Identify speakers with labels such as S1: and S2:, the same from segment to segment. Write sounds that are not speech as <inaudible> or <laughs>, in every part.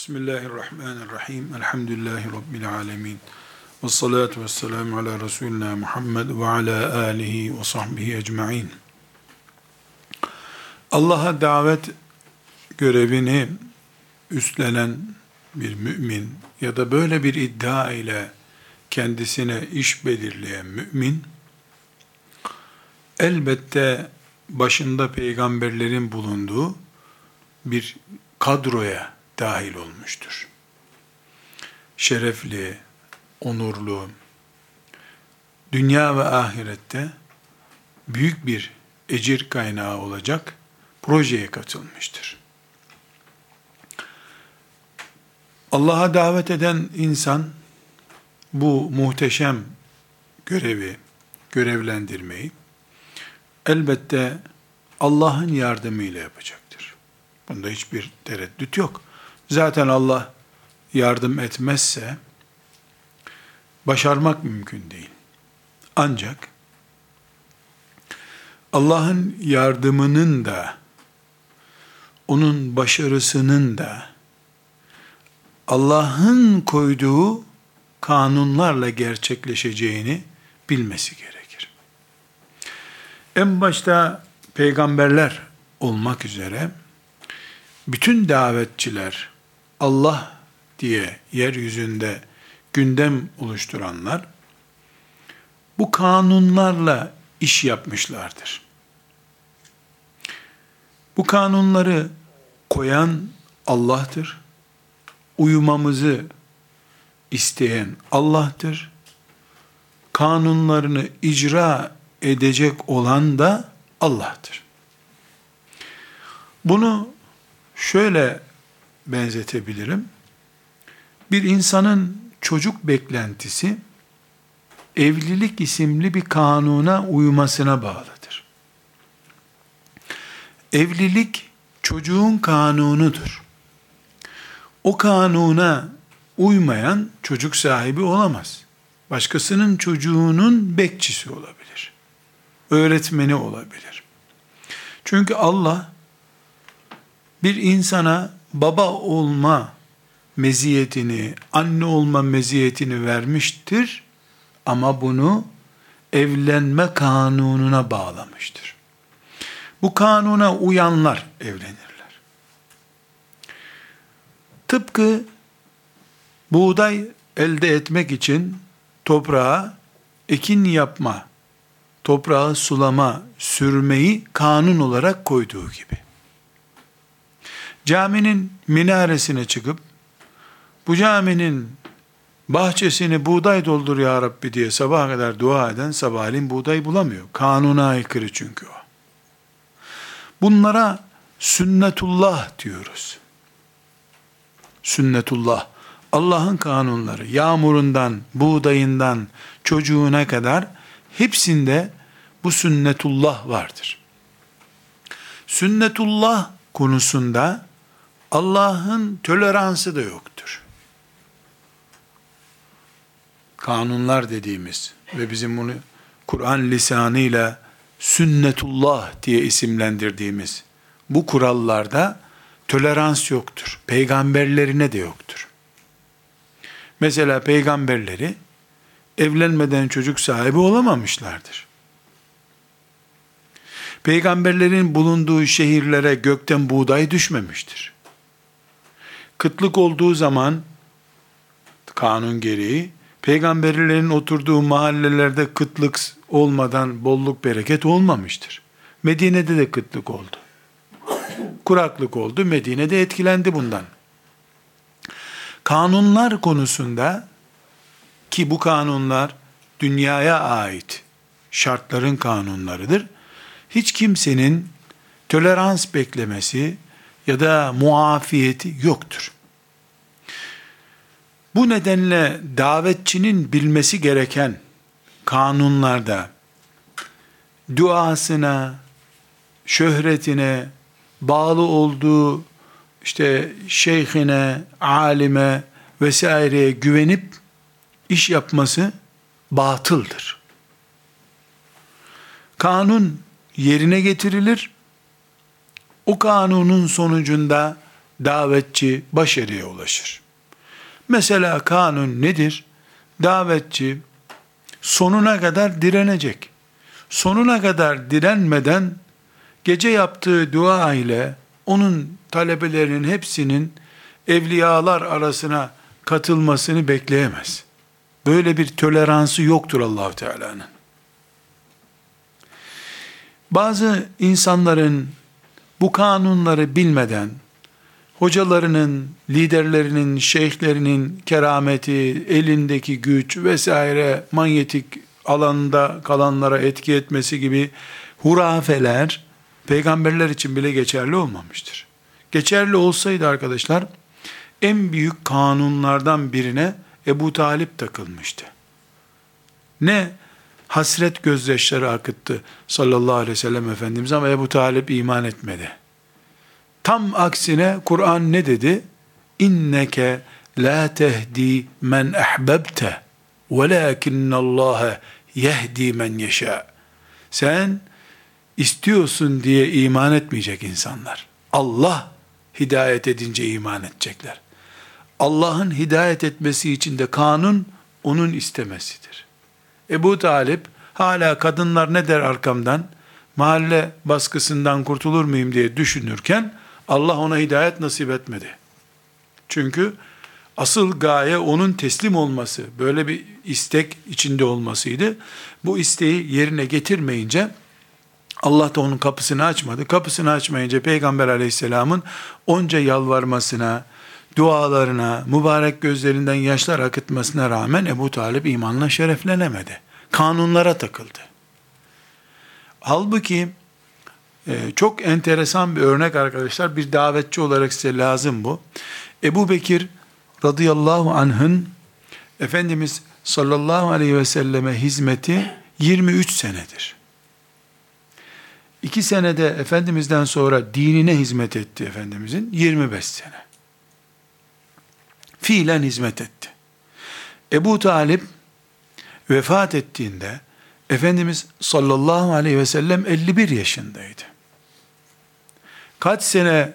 S1: Bismillahirrahmanirrahim. Elhamdülillahi Rabbil alemin. Ve salatu ve selamu ala Resulina Muhammed ve ala alihi ve sahbihi ecma'in. Allah'a davet görevini üstlenen bir mümin ya da böyle bir iddia ile kendisine iş belirleyen mümin, elbette başında peygamberlerin bulunduğu bir kadroya dahil olmuştur. Şerefli, onurlu, dünya ve ahirette büyük bir ecir kaynağı olacak projeye katılmıştır. Allah'a davet eden insan bu muhteşem görevi, görevlendirmeyi elbette Allah'ın yardımıyla yapacaktır. Bunda hiçbir tereddüt yok. Zaten Allah yardım etmezse başarmak mümkün değil. Ancak Allah'ın yardımının da onun başarısının da Allah'ın koyduğu kanunlarla gerçekleşeceğini bilmesi gerekir. En başta peygamberler olmak üzere bütün davetçiler Allah diye yeryüzünde gündem oluşturanlar bu kanunlarla iş yapmışlardır. Bu kanunları koyan Allah'tır. Uyumamızı isteyen Allah'tır. Kanunlarını icra edecek olan da Allah'tır. Bunu şöyle benzetebilirim. Bir insanın çocuk beklentisi evlilik isimli bir kanuna uymasına bağlıdır. Evlilik çocuğun kanunudur. O kanuna uymayan çocuk sahibi olamaz. Başkasının çocuğunun bekçisi olabilir. Öğretmeni olabilir. Çünkü Allah bir insana baba olma meziyetini, anne olma meziyetini vermiştir ama bunu evlenme kanununa bağlamıştır. Bu kanuna uyanlar evlenirler. Tıpkı buğday elde etmek için toprağa ekin yapma, toprağı sulama, sürmeyi kanun olarak koyduğu gibi caminin minaresine çıkıp bu caminin bahçesini buğday doldur ya Rabbi diye sabaha kadar dua eden sabahleyin buğday bulamıyor. Kanuna aykırı çünkü o. Bunlara sünnetullah diyoruz. Sünnetullah. Allah'ın kanunları, yağmurundan, buğdayından, çocuğuna kadar hepsinde bu sünnetullah vardır. Sünnetullah konusunda Allah'ın toleransı da yoktur. Kanunlar dediğimiz ve bizim bunu Kur'an lisanıyla sünnetullah diye isimlendirdiğimiz bu kurallarda tolerans yoktur. Peygamberlerine de yoktur. Mesela peygamberleri evlenmeden çocuk sahibi olamamışlardır. Peygamberlerin bulunduğu şehirlere gökten buğday düşmemiştir kıtlık olduğu zaman kanun gereği peygamberlerin oturduğu mahallelerde kıtlık olmadan bolluk bereket olmamıştır. Medine'de de kıtlık oldu. Kuraklık oldu. Medine'de etkilendi bundan. Kanunlar konusunda ki bu kanunlar dünyaya ait şartların kanunlarıdır. Hiç kimsenin tolerans beklemesi, ya da muafiyeti yoktur. Bu nedenle davetçinin bilmesi gereken kanunlarda duasına, şöhretine, bağlı olduğu işte şeyhine, alime vesaireye güvenip iş yapması batıldır. Kanun yerine getirilir o kanunun sonucunda davetçi başarıya ulaşır. Mesela kanun nedir? Davetçi sonuna kadar direnecek. Sonuna kadar direnmeden gece yaptığı dua ile onun talebelerinin hepsinin evliyalar arasına katılmasını bekleyemez. Böyle bir toleransı yoktur Allahu Teala'nın. Bazı insanların bu kanunları bilmeden hocalarının, liderlerinin, şeyhlerinin kerameti, elindeki güç vesaire manyetik alanda kalanlara etki etmesi gibi hurafeler peygamberler için bile geçerli olmamıştır. Geçerli olsaydı arkadaşlar en büyük kanunlardan birine Ebu Talip takılmıştı. Ne hasret gözyaşları akıttı sallallahu aleyhi ve sellem Efendimiz ama Ebu Talip iman etmedi. Tam aksine Kur'an ne dedi? İnneke la tehdi men ahbebte velakinnallâhe yehdi men yeşâ. Sen istiyorsun diye iman etmeyecek insanlar. Allah hidayet edince iman edecekler. Allah'ın hidayet etmesi için de kanun onun istemesidir. Ebu Talip hala kadınlar ne der arkamdan mahalle baskısından kurtulur muyum diye düşünürken Allah ona hidayet nasip etmedi. Çünkü asıl gaye onun teslim olması, böyle bir istek içinde olmasıydı. Bu isteği yerine getirmeyince Allah da onun kapısını açmadı. Kapısını açmayınca Peygamber aleyhisselamın onca yalvarmasına, dualarına, mübarek gözlerinden yaşlar akıtmasına rağmen Ebu Talip imanla şereflenemedi. Kanunlara takıldı. Halbuki e, çok enteresan bir örnek arkadaşlar. Bir davetçi olarak size lazım bu. Ebu Bekir radıyallahu anh'ın Efendimiz sallallahu aleyhi ve selleme hizmeti 23 senedir. İki senede Efendimiz'den sonra dinine hizmet etti Efendimiz'in 25 sene. Fiilen hizmet etti. Ebu Talip vefat ettiğinde Efendimiz sallallahu aleyhi ve sellem 51 yaşındaydı. Kaç sene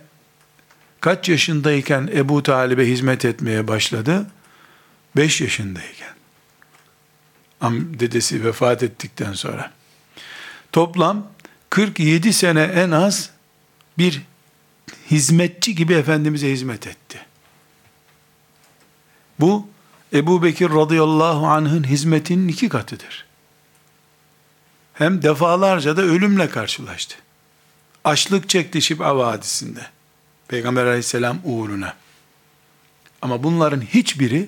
S1: kaç yaşındayken Ebu Talib'e hizmet etmeye başladı? 5 yaşındayken. Am dedesi vefat ettikten sonra. Toplam 47 sene en az bir hizmetçi gibi Efendimiz'e hizmet etti. Bu Ebu Bekir radıyallahu anh'ın hizmetinin iki katıdır. Hem defalarca da ölümle karşılaştı. Açlık çekti Şib'a Vadisi'nde. Peygamber aleyhisselam uğruna. Ama bunların hiçbiri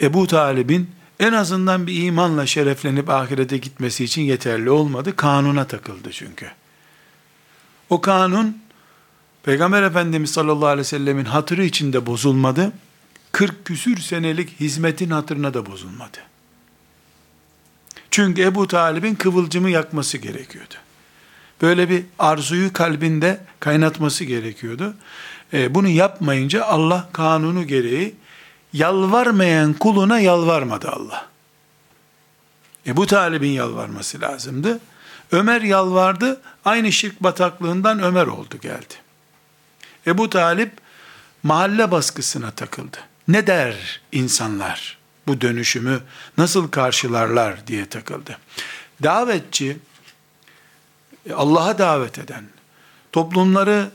S1: Ebu Talib'in en azından bir imanla şereflenip ahirete gitmesi için yeterli olmadı. Kanuna takıldı çünkü. O kanun Peygamber Efendimiz sallallahu aleyhi ve sellemin hatırı içinde bozulmadı. 40 küsür senelik hizmetin hatırına da bozulmadı. Çünkü Ebu Talib'in kıvılcımı yakması gerekiyordu. Böyle bir arzuyu kalbinde kaynatması gerekiyordu. E, bunu yapmayınca Allah kanunu gereği yalvarmayan kuluna yalvarmadı Allah. Ebu Talib'in yalvarması lazımdı. Ömer yalvardı, aynı şirk bataklığından Ömer oldu geldi. Ebu Talip mahalle baskısına takıldı. Ne der insanlar bu dönüşümü nasıl karşılarlar diye takıldı. Davetçi Allah'a davet eden, toplumları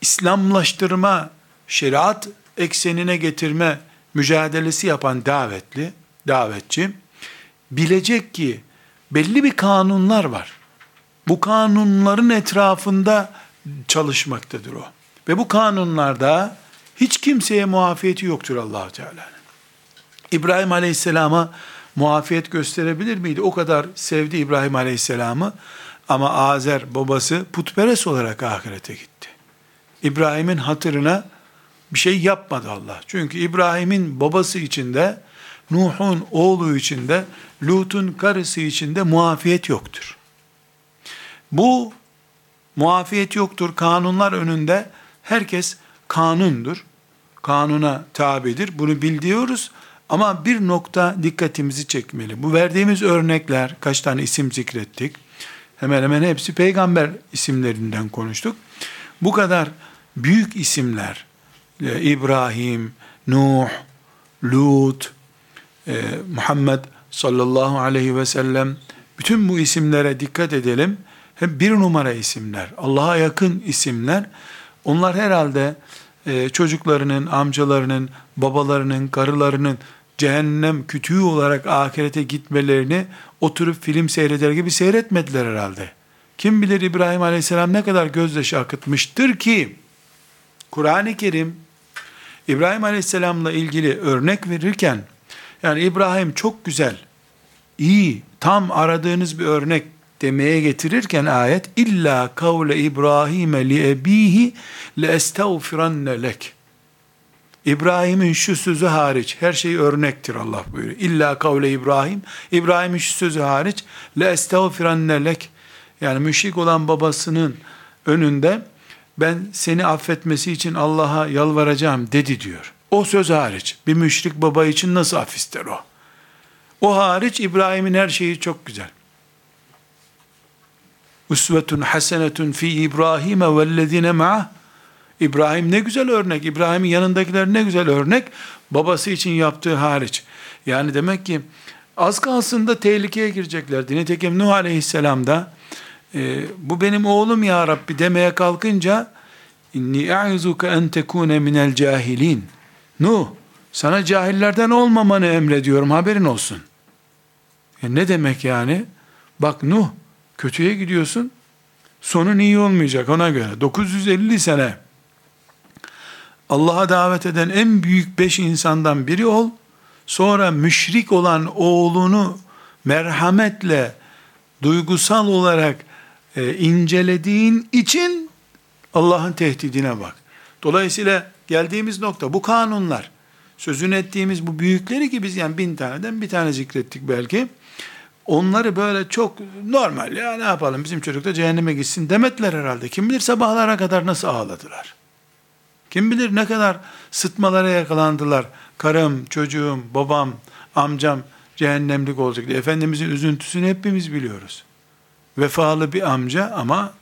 S1: İslamlaştırma, şeriat eksenine getirme mücadelesi yapan davetli, davetçi bilecek ki belli bir kanunlar var. Bu kanunların etrafında çalışmaktadır o. Ve bu kanunlarda hiç kimseye muafiyeti yoktur allah Teala'nın. İbrahim Aleyhisselam'a muafiyet gösterebilir miydi? O kadar sevdi İbrahim Aleyhisselam'ı ama Azer babası putperest olarak ahirete gitti. İbrahim'in hatırına bir şey yapmadı Allah. Çünkü İbrahim'in babası içinde, Nuh'un oğlu içinde, Lut'un karısı içinde muafiyet yoktur. Bu muafiyet yoktur. Kanunlar önünde herkes kanundur. Kanuna tabidir. Bunu biliyoruz. Ama bir nokta dikkatimizi çekmeli. Bu verdiğimiz örnekler, kaç tane isim zikrettik. Hemen hemen hepsi peygamber isimlerinden konuştuk. Bu kadar büyük isimler, e, İbrahim, Nuh, Lut, e, Muhammed sallallahu aleyhi ve sellem, bütün bu isimlere dikkat edelim. Hep bir numara isimler, Allah'a yakın isimler. Onlar herhalde e, çocuklarının, amcalarının, babalarının, karılarının cehennem kütüğü olarak ahirete gitmelerini oturup film seyreder gibi seyretmediler herhalde. Kim bilir İbrahim Aleyhisselam ne kadar gözyaşı akıtmıştır ki Kur'an-ı Kerim İbrahim Aleyhisselam'la ilgili örnek verirken yani İbrahim çok güzel, iyi, tam aradığınız bir örnek demeye getirirken ayet illa kavle İbrahim'e li ebihi le estağfiranne lek. İbrahim'in şu sözü hariç her şey örnektir Allah buyuruyor. İlla kavle İbrahim İbrahim'in şu sözü hariç le estağfiranne lek. Yani müşrik olan babasının önünde ben seni affetmesi için Allah'a yalvaracağım dedi diyor. O söz hariç bir müşrik baba için nasıl af ister o? O hariç İbrahim'in her şeyi çok güzel. Usvetun hasenetun fi İbrahim'e vellezine ma'ah. İbrahim ne güzel örnek. İbrahim'in yanındakiler ne güzel örnek. Babası için yaptığı hariç. Yani demek ki az kalsın da tehlikeye gireceklerdi. Nitekim Nuh Aleyhisselam da e, bu benim oğlum ya Rabbi demeye kalkınca inni e'azuke en tekune minel cahilin. Nuh sana cahillerden olmamanı emrediyorum haberin olsun. E ne demek yani? Bak Nuh kötüye gidiyorsun. Sonun iyi olmayacak ona göre. 950 sene Allah'a davet eden en büyük beş insandan biri ol. Sonra müşrik olan oğlunu merhametle, duygusal olarak e, incelediğin için Allah'ın tehdidine bak. Dolayısıyla geldiğimiz nokta bu kanunlar, sözünü ettiğimiz bu büyükleri ki biz yani bin taneden bir tane zikrettik belki. Onları böyle çok normal ya ne yapalım bizim çocuk da cehenneme gitsin demediler herhalde. Kim bilir sabahlara kadar nasıl ağladılar. Kim bilir ne kadar sıtmalara yakalandılar. Karım, çocuğum, babam, amcam cehennemlik olacak diye. Efendimizin üzüntüsünü hepimiz biliyoruz. Vefalı bir amca ama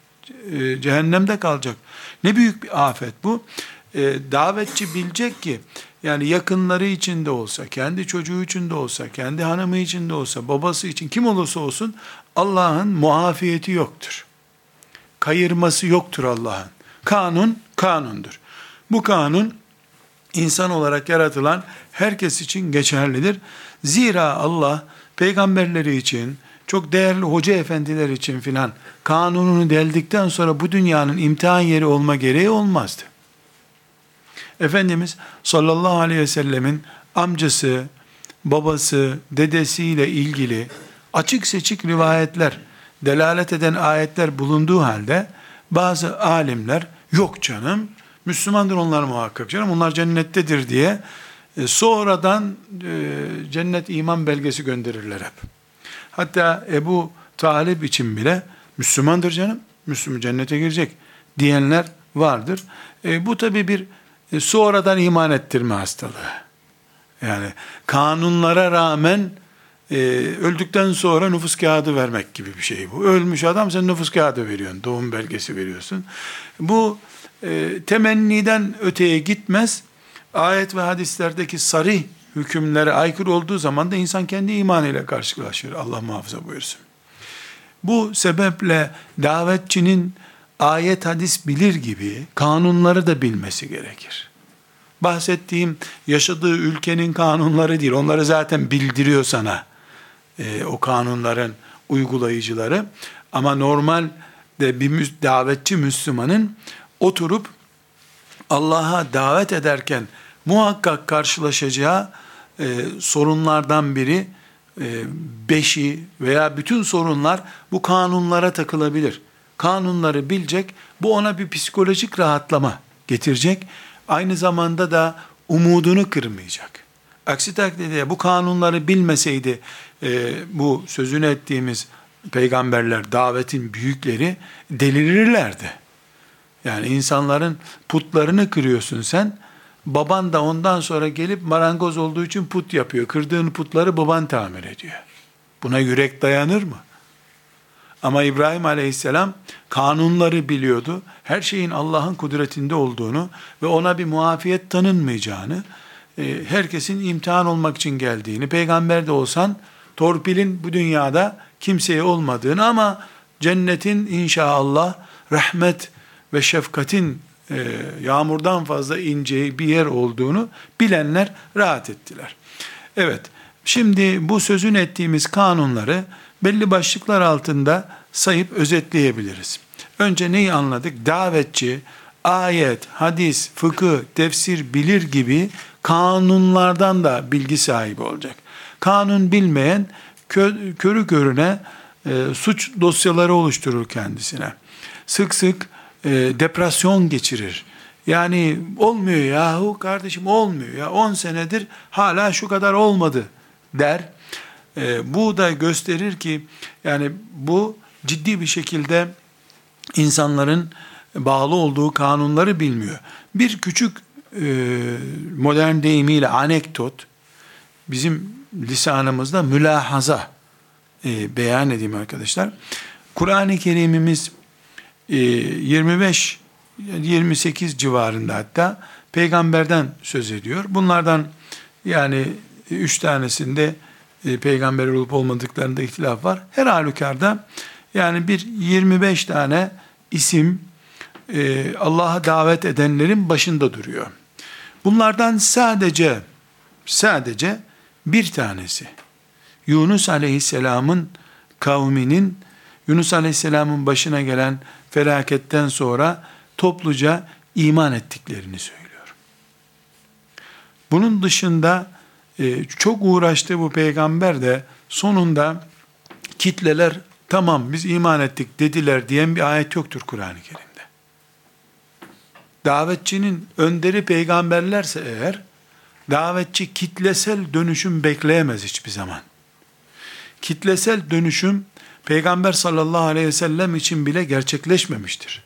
S1: e, cehennemde kalacak. Ne büyük bir afet bu. E, davetçi bilecek ki yani yakınları için de olsa, kendi çocuğu için de olsa, kendi hanımı için de olsa, babası için kim olursa olsun Allah'ın muafiyeti yoktur. Kayırması yoktur Allah'ın. Kanun kanundur. Bu kanun insan olarak yaratılan herkes için geçerlidir. Zira Allah peygamberleri için, çok değerli hoca efendiler için filan kanununu deldikten sonra bu dünyanın imtihan yeri olma gereği olmazdı. Efendimiz sallallahu aleyhi ve sellemin amcası, babası, dedesiyle ilgili açık seçik rivayetler, delalet eden ayetler bulunduğu halde bazı alimler yok canım Müslümandır onlar muhakkak canım. Onlar cennettedir diye e, sonradan e, cennet iman belgesi gönderirler hep. Hatta Ebu Talip için bile Müslümandır canım. Müslüman cennete girecek diyenler vardır. E, bu tabi bir e, sonradan iman ettirme hastalığı. Yani kanunlara rağmen e, öldükten sonra nüfus kağıdı vermek gibi bir şey bu. Ölmüş adam sen nüfus kağıdı veriyorsun, doğum belgesi veriyorsun. Bu e, temenniden öteye gitmez. Ayet ve hadislerdeki sarih hükümlere aykırı olduğu zaman da insan kendi imanıyla karşılaşır. Allah muhafaza buyursun. Bu sebeple davetçinin ayet hadis bilir gibi kanunları da bilmesi gerekir. Bahsettiğim yaşadığı ülkenin kanunları değil. Onları zaten bildiriyor sana. E, o kanunların uygulayıcıları. Ama normal de bir davetçi Müslümanın oturup Allah'a davet ederken muhakkak karşılaşacağı e, sorunlardan biri e, beşi veya bütün sorunlar bu kanunlara takılabilir. Kanunları bilecek, bu ona bir psikolojik rahatlama getirecek. Aynı zamanda da umudunu kırmayacak. Aksi takdirde bu kanunları bilmeseydi e, bu sözünü ettiğimiz peygamberler, davetin büyükleri delirirlerdi. Yani insanların putlarını kırıyorsun sen. Baban da ondan sonra gelip marangoz olduğu için put yapıyor. Kırdığın putları baban tamir ediyor. Buna yürek dayanır mı? Ama İbrahim aleyhisselam kanunları biliyordu. Her şeyin Allah'ın kudretinde olduğunu ve ona bir muafiyet tanınmayacağını, e, herkesin imtihan olmak için geldiğini, peygamber de olsan torpilin bu dünyada kimseye olmadığını ama cennetin inşallah rahmet ve şefkatin e, yağmurdan fazla ineceği bir yer olduğunu bilenler rahat ettiler. Evet, şimdi bu sözün ettiğimiz kanunları belli başlıklar altında sayıp özetleyebiliriz. Önce neyi anladık? Davetçi, ayet, hadis, fıkıh, tefsir bilir gibi kanunlardan da bilgi sahibi olacak. Kanun bilmeyen kö, körü körüne e, suç dosyaları oluşturur kendisine. Sık sık e, depresyon geçirir. Yani olmuyor yahu kardeşim olmuyor ya 10 senedir hala şu kadar olmadı der. E, bu da gösterir ki yani bu ciddi bir şekilde insanların bağlı olduğu kanunları bilmiyor. Bir küçük e, modern deyimiyle anekdot bizim lisanımızda mülahaza e, beyan edeyim arkadaşlar. Kur'an-ı Kerim'imiz e, 25 28 civarında hatta peygamberden söz ediyor. Bunlardan yani üç tanesinde e, peygamber olup olmadıklarında ihtilaf var. Her halükarda yani bir 25 tane isim e, Allah'a davet edenlerin başında duruyor. Bunlardan sadece sadece bir tanesi Yunus Aleyhisselam'ın kavminin Yunus Aleyhisselam'ın başına gelen felaketten sonra topluca iman ettiklerini söylüyor. Bunun dışında e, çok uğraştı bu peygamber de sonunda kitleler tamam biz iman ettik dediler diyen bir ayet yoktur Kur'an-ı Kerim'de. Davetçinin önderi peygamberlerse eğer davetçi kitlesel dönüşüm bekleyemez hiçbir zaman. Kitlesel dönüşüm Peygamber sallallahu aleyhi ve sellem için bile gerçekleşmemiştir.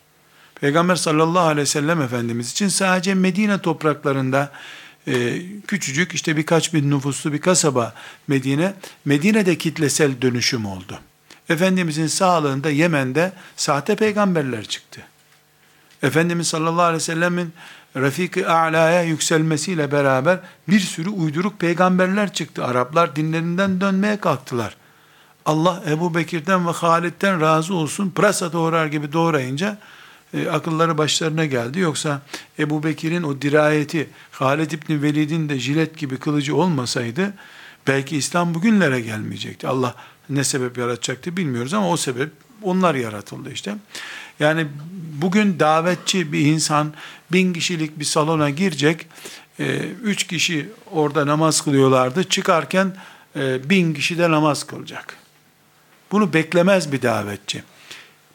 S1: Peygamber sallallahu aleyhi ve sellem Efendimiz için sadece Medine topraklarında e, küçücük işte birkaç bin nüfuslu bir kasaba Medine, Medine'de kitlesel dönüşüm oldu. Efendimizin sağlığında Yemen'de sahte peygamberler çıktı. Efendimiz sallallahu aleyhi ve sellemin Refik-i A'la'ya yükselmesiyle beraber bir sürü uyduruk peygamberler çıktı. Araplar dinlerinden dönmeye kalktılar. Allah Ebu Bekir'den ve Halid'den razı olsun pırasa doğrar gibi doğrayınca e, akılları başlarına geldi. Yoksa Ebu Bekir'in o dirayeti, Halid İbni Velid'in de jilet gibi kılıcı olmasaydı, belki İslam bugünlere gelmeyecekti. Allah ne sebep yaratacaktı bilmiyoruz ama o sebep onlar yaratıldı işte. Yani bugün davetçi bir insan bin kişilik bir salona girecek, e, üç kişi orada namaz kılıyorlardı, çıkarken e, bin kişi de namaz kılacak. Bunu beklemez bir davetçi.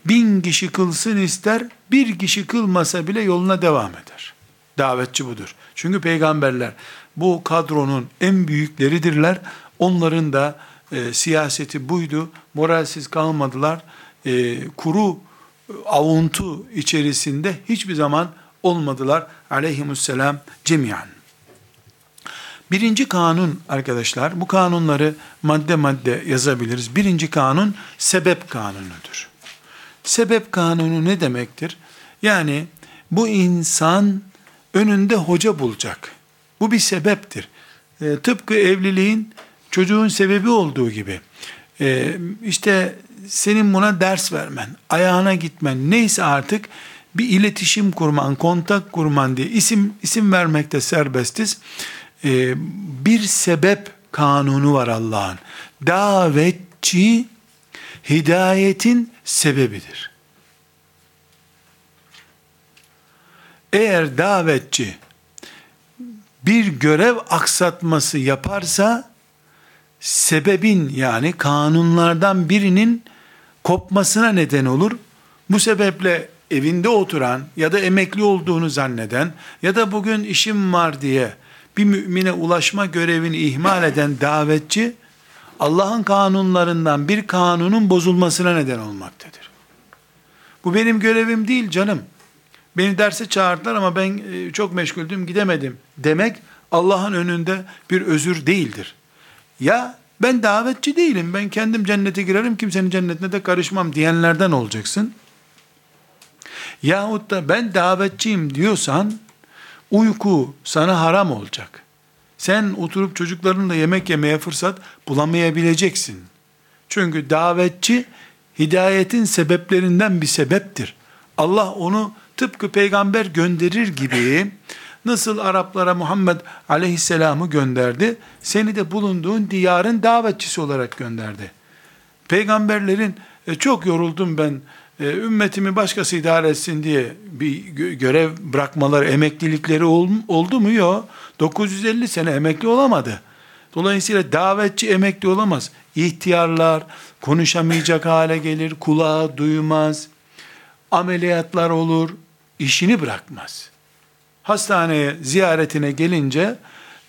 S1: Bin kişi kılsın ister, bir kişi kılmasa bile yoluna devam eder. Davetçi budur. Çünkü peygamberler bu kadronun en büyükleridirler. Onların da e, siyaseti buydu. Moralsiz kalmadılar. E, kuru avuntu içerisinde hiçbir zaman olmadılar. Aleyhimusselam cemiyan. Birinci kanun arkadaşlar, bu kanunları madde madde yazabiliriz. Birinci kanun sebep kanunudur. Sebep kanunu ne demektir? Yani bu insan önünde hoca bulacak. Bu bir sebeptir. E, tıpkı evliliğin çocuğun sebebi olduğu gibi. E, işte senin buna ders vermen, ayağına gitmen, neyse artık bir iletişim kurman, kontak kurman diye isim isim vermekte serbestiz. Ee, bir sebep kanunu var Allah'ın. Davetçi hidayetin sebebidir. Eğer davetçi bir görev aksatması yaparsa sebebin yani kanunlardan birinin kopmasına neden olur. Bu sebeple evinde oturan ya da emekli olduğunu zanneden ya da bugün işim var diye bir mümine ulaşma görevini ihmal eden davetçi Allah'ın kanunlarından bir kanunun bozulmasına neden olmaktadır. Bu benim görevim değil canım. Beni derse çağırdılar ama ben e, çok meşguldüm gidemedim demek Allah'ın önünde bir özür değildir. Ya Ben davetçi değilim. Ben kendim cennete girerim. Kimsenin cennetine de karışmam diyenlerden olacaksın. Yahut da ben davetçiyim diyorsan uyku sana haram olacak. Sen oturup çocuklarınla yemek yemeye fırsat bulamayabileceksin. Çünkü davetçi hidayetin sebeplerinden bir sebeptir. Allah onu tıpkı peygamber gönderir gibi nasıl Araplara Muhammed aleyhisselamı gönderdi, seni de bulunduğun diyarın davetçisi olarak gönderdi. Peygamberlerin e, çok yoruldum ben, ümmetimi başkası idare etsin diye bir görev bırakmaları, emeklilikleri oldu mu? Yok. 950 sene emekli olamadı. Dolayısıyla davetçi emekli olamaz. İhtiyarlar konuşamayacak hale gelir, kulağı duymaz, ameliyatlar olur, işini bırakmaz. Hastaneye ziyaretine gelince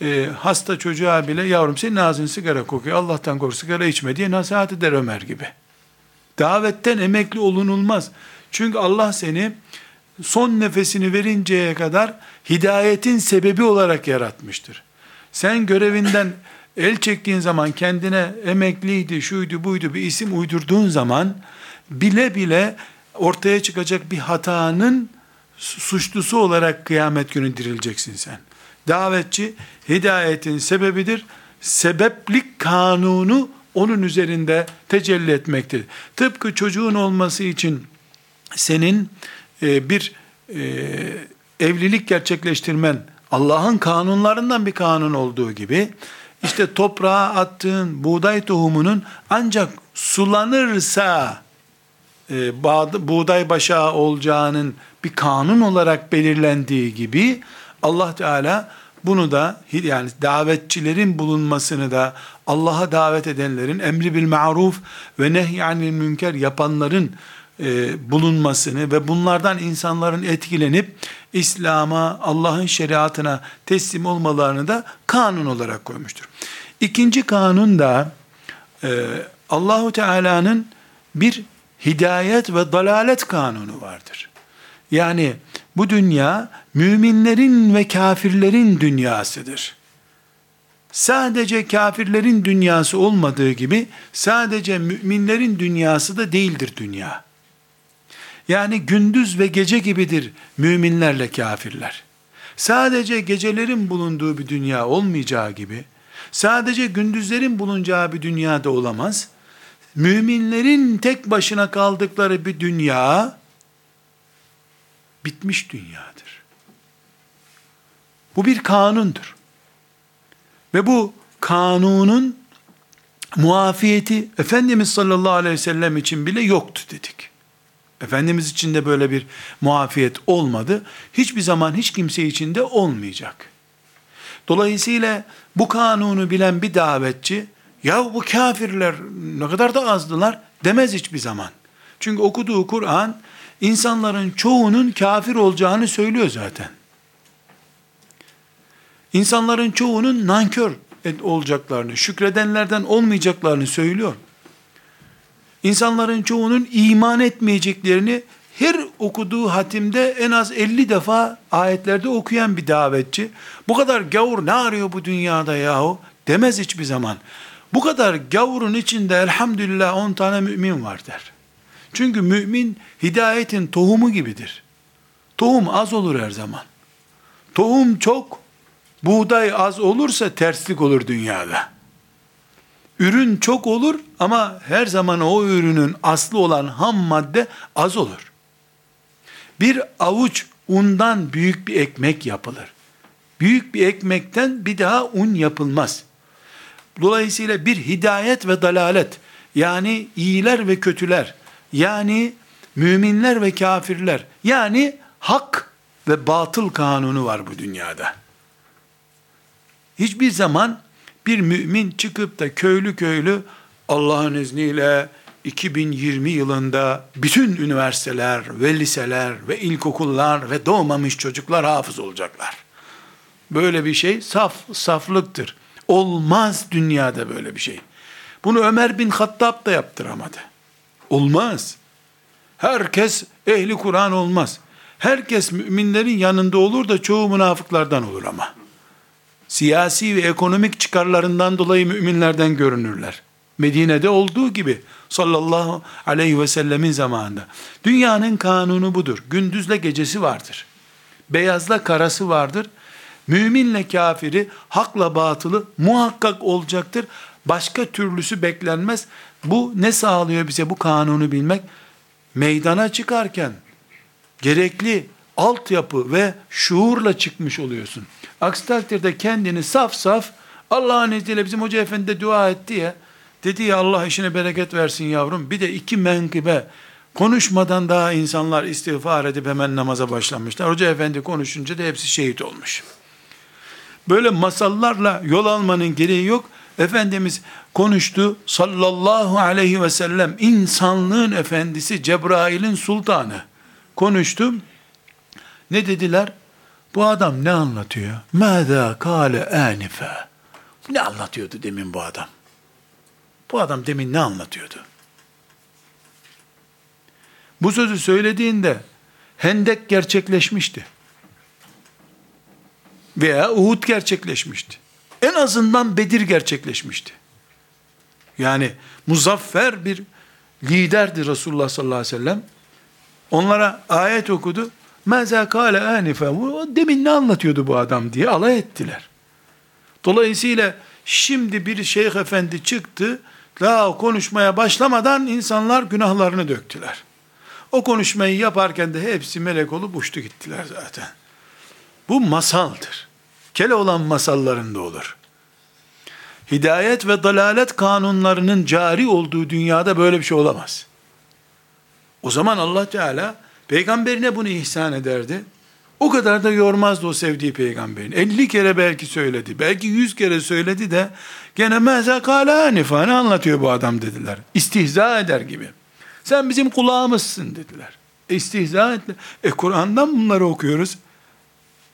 S1: e, hasta çocuğa bile yavrum senin ağzın sigara kokuyor Allah'tan kork sigara içme diye nasihat eder Ömer gibi. Davetten emekli olunulmaz. Çünkü Allah seni son nefesini verinceye kadar hidayetin sebebi olarak yaratmıştır. Sen görevinden <laughs> el çektiğin zaman kendine emekliydi, şuydu, buydu bir isim uydurduğun zaman bile bile ortaya çıkacak bir hatanın suçlusu olarak kıyamet günü dirileceksin sen. Davetçi hidayetin sebebidir. Sebeplik kanunu onun üzerinde tecelli etmektedir. Tıpkı çocuğun olması için senin e, bir e, evlilik gerçekleştirmen Allah'ın kanunlarından bir kanun olduğu gibi işte toprağa attığın buğday tohumunun ancak sulanırsa e, buğday başağı olacağının bir kanun olarak belirlendiği gibi Allah Teala bunu da yani davetçilerin bulunmasını da Allah'a davet edenlerin emri bil maruf ve nehyanil münker yapanların e, bulunmasını ve bunlardan insanların etkilenip İslam'a, Allah'ın şeriatına teslim olmalarını da kanun olarak koymuştur. İkinci kanun da e, Allahu Teala'nın bir hidayet ve dalalet kanunu vardır. Yani bu dünya müminlerin ve kafirlerin dünyasıdır. Sadece kafirlerin dünyası olmadığı gibi sadece müminlerin dünyası da değildir dünya. Yani gündüz ve gece gibidir müminlerle kafirler. Sadece gecelerin bulunduğu bir dünya olmayacağı gibi, sadece gündüzlerin bulunacağı bir dünyada olamaz. Müminlerin tek başına kaldıkları bir dünya, bitmiş dünyadır. Bu bir kanundur. Ve bu kanunun muafiyeti Efendimiz sallallahu aleyhi ve sellem için bile yoktu dedik. Efendimiz için de böyle bir muafiyet olmadı. Hiçbir zaman hiç kimse için de olmayacak. Dolayısıyla bu kanunu bilen bir davetçi, ya bu kafirler ne kadar da azdılar demez hiçbir zaman. Çünkü okuduğu Kur'an insanların çoğunun kafir olacağını söylüyor zaten. İnsanların çoğunun nankör olacaklarını, şükredenlerden olmayacaklarını söylüyor. İnsanların çoğunun iman etmeyeceklerini her okuduğu hatimde en az 50 defa ayetlerde okuyan bir davetçi, bu kadar gavur ne arıyor bu dünyada yahu demez hiçbir zaman. Bu kadar gavurun içinde elhamdülillah 10 tane mümin var der. Çünkü mümin hidayetin tohumu gibidir. Tohum az olur her zaman. Tohum çok, buğday az olursa terslik olur dünyada. Ürün çok olur ama her zaman o ürünün aslı olan ham madde az olur. Bir avuç undan büyük bir ekmek yapılır. Büyük bir ekmekten bir daha un yapılmaz. Dolayısıyla bir hidayet ve dalalet yani iyiler ve kötüler yani müminler ve kafirler yani hak ve batıl kanunu var bu dünyada. Hiçbir zaman bir mümin çıkıp da köylü köylü Allah'ın izniyle 2020 yılında bütün üniversiteler ve liseler ve ilkokullar ve doğmamış çocuklar hafız olacaklar. Böyle bir şey saf, saflıktır. Olmaz dünyada böyle bir şey. Bunu Ömer bin Hattab da yaptıramadı. Olmaz. Herkes ehli Kur'an olmaz. Herkes müminlerin yanında olur da çoğu münafıklardan olur ama. siyasi ve ekonomik çıkarlarından dolayı müminlerden görünürler. Medine'de olduğu gibi sallallahu aleyhi ve sellemin zamanında. Dünyanın kanunu budur. Gündüzle gecesi vardır. Beyazla karası vardır. Müminle kafiri, hakla batılı muhakkak olacaktır. Başka türlüsü beklenmez. Bu ne sağlıyor bize bu kanunu bilmek? Meydana çıkarken gerekli altyapı ve şuurla çıkmış oluyorsun. Aksi takdirde kendini saf saf Allah'ın izniyle bizim hoca efendi de dua etti ya dedi ya Allah işine bereket versin yavrum bir de iki menkıbe konuşmadan daha insanlar istiğfar edip hemen namaza başlamışlar. Hoca efendi konuşunca da hepsi şehit olmuş. Böyle masallarla yol almanın gereği yok. Efendimiz konuştu sallallahu aleyhi ve sellem insanlığın efendisi Cebrail'in sultanı konuştu. Ne dediler? Bu adam ne anlatıyor? Mâzâ kâle ânife. Ne anlatıyordu demin bu adam? Bu adam demin ne anlatıyordu? Bu sözü söylediğinde Hendek gerçekleşmişti. Veya Uhud gerçekleşmişti. En azından Bedir gerçekleşmişti. Yani muzaffer bir liderdi Resulullah sallallahu aleyhi ve sellem. Onlara ayet okudu. Mâzâ kâle ânife. Demin ne anlatıyordu bu adam diye alay ettiler. Dolayısıyla şimdi bir şeyh efendi çıktı. Daha konuşmaya başlamadan insanlar günahlarını döktüler. O konuşmayı yaparken de hepsi melek olup uçtu gittiler zaten. Bu masaldır. Kele olan masallarında olur. Hidayet ve dalalet kanunlarının cari olduğu dünyada böyle bir şey olamaz. O zaman Allah Teala peygamberine bunu ihsan ederdi. O kadar da yormazdı o sevdiği peygamberin. 50 kere belki söyledi. Belki 100 kere söyledi de gene meza kâlâ hanifâne anlatıyor bu adam dediler. İstihza eder gibi. Sen bizim kulağımızsın dediler. E, istihza ettiler. E Kur'an'dan bunları okuyoruz.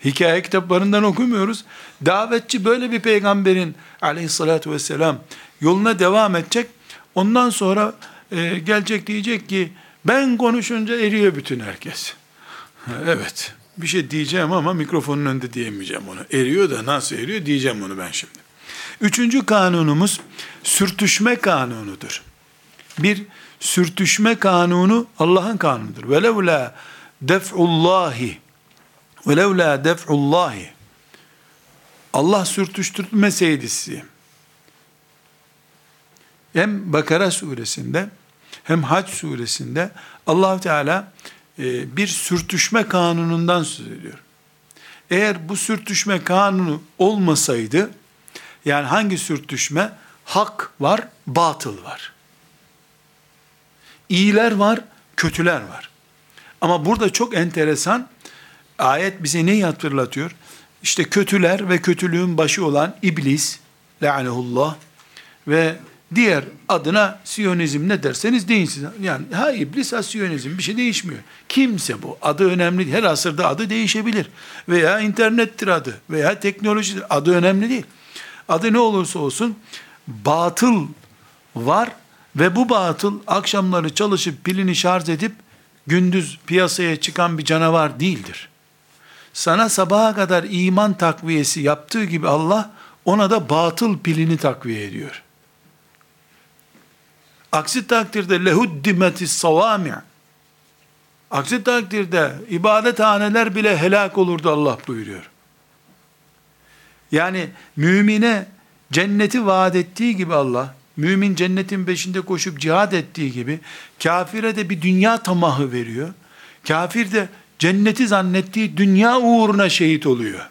S1: Hikaye kitaplarından okumuyoruz. Davetçi böyle bir peygamberin aleyhissalatü vesselam yoluna devam edecek. Ondan sonra e, gelecek diyecek ki ben konuşunca eriyor bütün herkes. <laughs> evet bir şey diyeceğim ama mikrofonun önünde diyemeyeceğim onu. Eriyor da nasıl eriyor diyeceğim onu ben şimdi. Üçüncü kanunumuz sürtüşme kanunudur. Bir sürtüşme kanunu Allah'ın kanunudur. Velev la velev la def'ullahi Allah sürtüştürmeseydi sizi hem Bakara suresinde hem Hac suresinde allah Teala e, bir sürtüşme kanunundan söz ediyor. Eğer bu sürtüşme kanunu olmasaydı, yani hangi sürtüşme? Hak var, batıl var. İyiler var, kötüler var. Ama burada çok enteresan, ayet bize neyi hatırlatıyor? İşte kötüler ve kötülüğün başı olan iblis, la'anehullah ve diğer adına Siyonizm ne derseniz deyin siz. Yani ha iblis ha Siyonizm bir şey değişmiyor. Kimse bu. Adı önemli değil. Her asırda adı değişebilir. Veya internettir adı. Veya teknolojidir. Adı önemli değil. Adı ne olursa olsun batıl var ve bu batıl akşamları çalışıp pilini şarj edip gündüz piyasaya çıkan bir canavar değildir. Sana sabaha kadar iman takviyesi yaptığı gibi Allah ona da batıl pilini takviye ediyor. Aksi takdirde lehuddimetis savami' Aksi takdirde ibadethaneler bile helak olurdu Allah buyuruyor. Yani mümine cenneti vaat ettiği gibi Allah, mümin cennetin peşinde koşup cihad ettiği gibi, kafire de bir dünya tamahı veriyor. Kafir de cenneti zannettiği dünya uğruna şehit oluyor.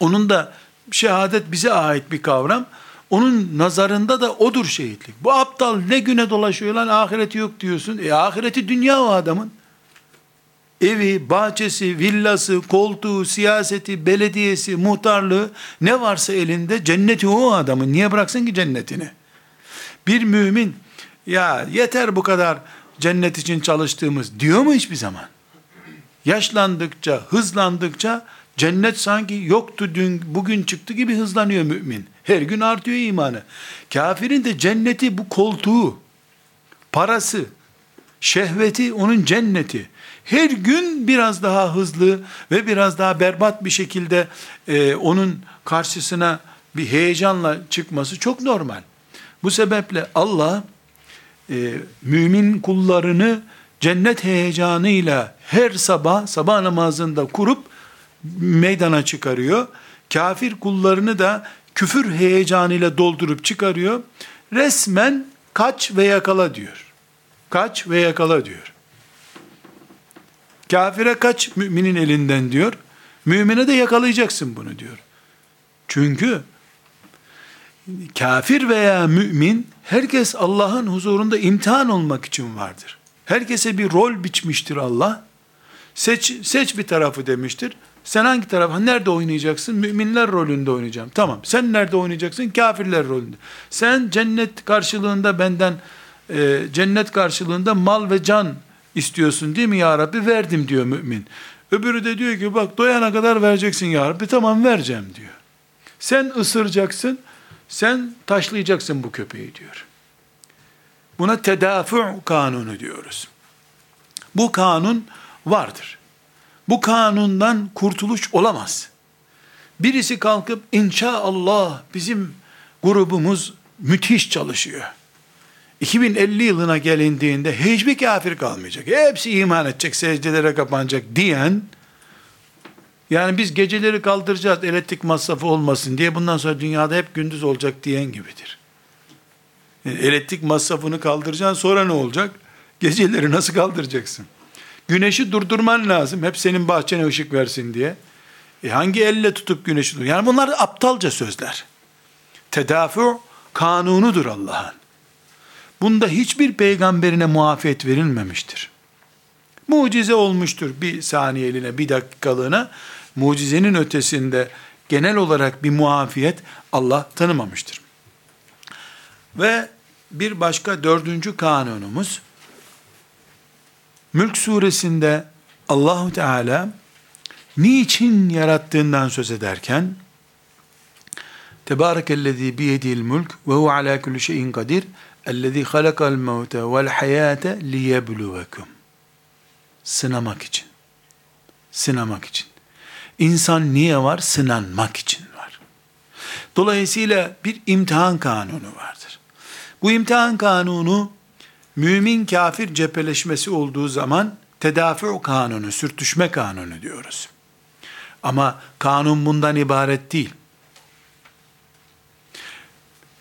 S1: Onun da şehadet bize ait bir kavram. Onun nazarında da odur şehitlik. Bu aptal ne güne dolaşıyor lan ahireti yok diyorsun. E ahireti dünya o adamın. Evi, bahçesi, villası, koltuğu, siyaseti, belediyesi, muhtarlığı ne varsa elinde cenneti o adamın. Niye bıraksın ki cennetini? Bir mümin ya yeter bu kadar cennet için çalıştığımız diyor mu hiçbir zaman? Yaşlandıkça, hızlandıkça cennet sanki yoktu dün bugün çıktı gibi hızlanıyor mümin. Her gün artıyor imanı. Kafirin de cenneti bu koltuğu, parası, şehveti onun cenneti. her gün biraz daha hızlı ve biraz daha berbat bir şekilde e, onun karşısına bir heyecanla çıkması çok normal. Bu sebeple Allah e, mümin kullarını cennet heyecanıyla her sabah sabah namazında kurup meydana çıkarıyor. Kafir kullarını da küfür heyecanıyla doldurup çıkarıyor. Resmen kaç ve yakala diyor. Kaç ve yakala diyor. Kafire kaç müminin elinden diyor. Mümine de yakalayacaksın bunu diyor. Çünkü kafir veya mümin herkes Allah'ın huzurunda imtihan olmak için vardır. Herkese bir rol biçmiştir Allah. Seç, seç bir tarafı demiştir. Sen hangi taraf, nerede oynayacaksın? Müminler rolünde oynayacağım. Tamam. Sen nerede oynayacaksın? Kafirler rolünde. Sen cennet karşılığında benden, e, cennet karşılığında mal ve can istiyorsun değil mi ya Rabbi? Verdim diyor mümin. Öbürü de diyor ki bak doyana kadar vereceksin ya Rabbi. Tamam vereceğim diyor. Sen ısıracaksın, sen taşlayacaksın bu köpeği diyor. Buna tedafu kanunu diyoruz. Bu kanun vardır. Bu kanundan kurtuluş olamaz. Birisi kalkıp inşallah bizim grubumuz müthiş çalışıyor. 2050 yılına gelindiğinde hiçbir kafir kalmayacak. Hepsi iman edecek, secdelere kapanacak diyen, yani biz geceleri kaldıracağız elektrik masrafı olmasın diye bundan sonra dünyada hep gündüz olacak diyen gibidir. Yani elektrik masrafını kaldıracaksın sonra ne olacak? Geceleri nasıl kaldıracaksın? Güneşi durdurman lazım. Hep senin bahçene ışık versin diye. E hangi elle tutup güneşi dur? Yani bunlar aptalca sözler. Tedafi kanunudur Allah'ın. Bunda hiçbir peygamberine muafiyet verilmemiştir. Mucize olmuştur bir saniyeliğine, bir dakikalığına. Mucizenin ötesinde genel olarak bir muafiyet Allah tanımamıştır. Ve bir başka dördüncü kanunumuz, Mülk suresinde Allahu Teala niçin yarattığından söz ederken Tebarekellezî biyedil mülk ve hu alâ kulli şeyin kadir ellezî halakal mevte vel hayâte liyebluvekum sınamak için sınamak için İnsan niye var? Sınanmak için var. Dolayısıyla bir imtihan kanunu vardır. Bu imtihan kanunu mümin kafir cepheleşmesi olduğu zaman tedafi kanunu, sürtüşme kanunu diyoruz. Ama kanun bundan ibaret değil.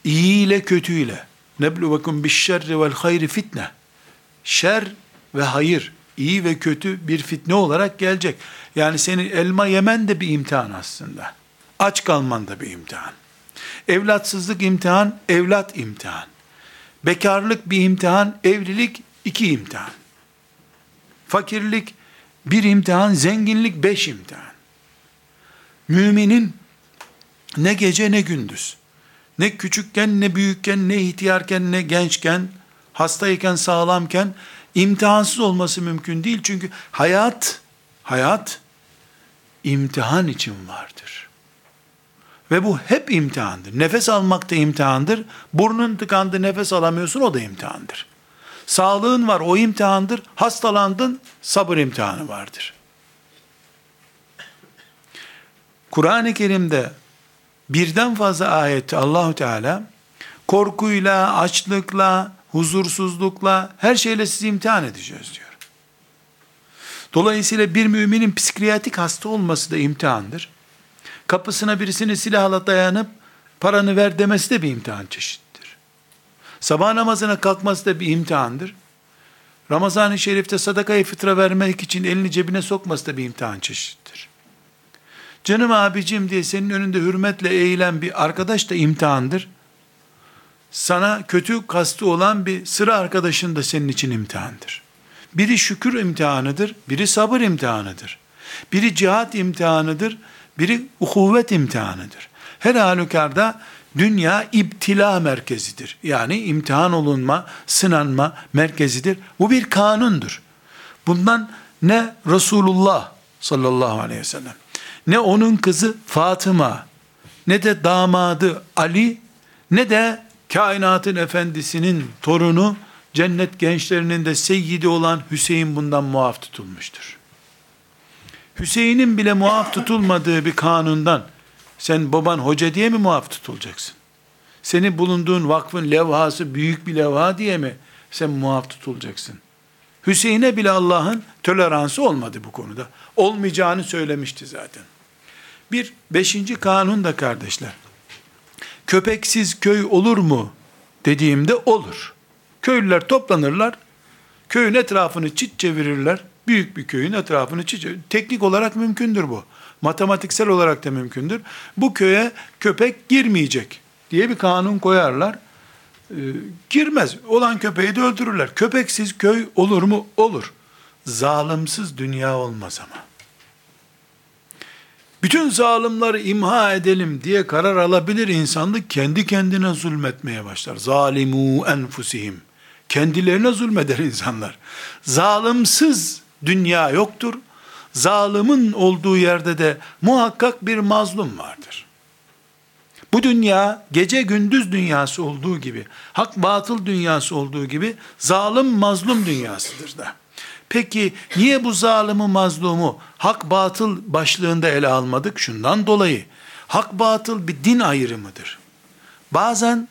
S1: İyi ile kötü ile nebluvekum bişşerri vel hayri fitne. Şer ve hayır, iyi ve kötü bir fitne olarak gelecek. Yani senin elma yemen de bir imtihan aslında. Aç kalman da bir imtihan. Evlatsızlık imtihan, evlat imtihan. Bekarlık bir imtihan, evlilik iki imtihan. Fakirlik bir imtihan, zenginlik beş imtihan. Müminin ne gece ne gündüz, ne küçükken ne büyükken, ne ihtiyarken ne gençken, hastayken sağlamken imtihansız olması mümkün değil. Çünkü hayat, hayat imtihan için vardır. Ve bu hep imtihandır. Nefes almak da imtihandır. Burnun tıkandı nefes alamıyorsun o da imtihandır. Sağlığın var o imtihandır. Hastalandın sabır imtihanı vardır. Kur'an-ı Kerim'de birden fazla ayette Allahu Teala korkuyla, açlıkla, huzursuzlukla, her şeyle sizi imtihan edeceğiz diyor. Dolayısıyla bir müminin psikiyatrik hasta olması da imtihandır kapısına birisini silahla dayanıp paranı ver demesi de bir imtihan çeşittir. Sabah namazına kalkması da bir imtihandır. Ramazan-ı Şerif'te sadakayı fıtra vermek için elini cebine sokması da bir imtihan çeşittir. Canım abicim diye senin önünde hürmetle eğilen bir arkadaş da imtihandır. Sana kötü kastı olan bir sıra arkadaşın da senin için imtihandır. Biri şükür imtihanıdır, biri sabır imtihanıdır. Biri cihat imtihanıdır, biri uhuvvet imtihanıdır. Her halükarda dünya ibtila merkezidir. Yani imtihan olunma, sınanma merkezidir. Bu bir kanundur. Bundan ne Resulullah sallallahu aleyhi ve sellem, ne onun kızı Fatıma, ne de damadı Ali, ne de kainatın efendisinin torunu cennet gençlerinin de seyyidi olan Hüseyin bundan muaf tutulmuştur. Hüseyin'in bile muaf tutulmadığı bir kanundan sen baban hoca diye mi muaf tutulacaksın? Senin bulunduğun vakfın levhası büyük bir levha diye mi sen muaf tutulacaksın? Hüseyin'e bile Allah'ın toleransı olmadı bu konuda. Olmayacağını söylemişti zaten. Bir beşinci kanun da kardeşler. Köpeksiz köy olur mu dediğimde olur. Köylüler toplanırlar. Köyün etrafını çit çevirirler. Büyük bir köyün etrafını çit Teknik olarak mümkündür bu. Matematiksel olarak da mümkündür. Bu köye köpek girmeyecek diye bir kanun koyarlar. Ee, girmez. Olan köpeği de öldürürler. Köpeksiz köy olur mu? Olur. Zalimsiz dünya olmaz ama. Bütün zalimleri imha edelim diye karar alabilir insanlık kendi kendine zulmetmeye başlar. Zalimu enfusihim. Kendilerine zulmeder insanlar. Zalimsiz dünya yoktur. Zalimin olduğu yerde de muhakkak bir mazlum vardır. Bu dünya gece gündüz dünyası olduğu gibi, hak batıl dünyası olduğu gibi zalim mazlum dünyasıdır da. Peki niye bu zalimi mazlumu hak batıl başlığında ele almadık? Şundan dolayı hak batıl bir din ayrımıdır. Bazen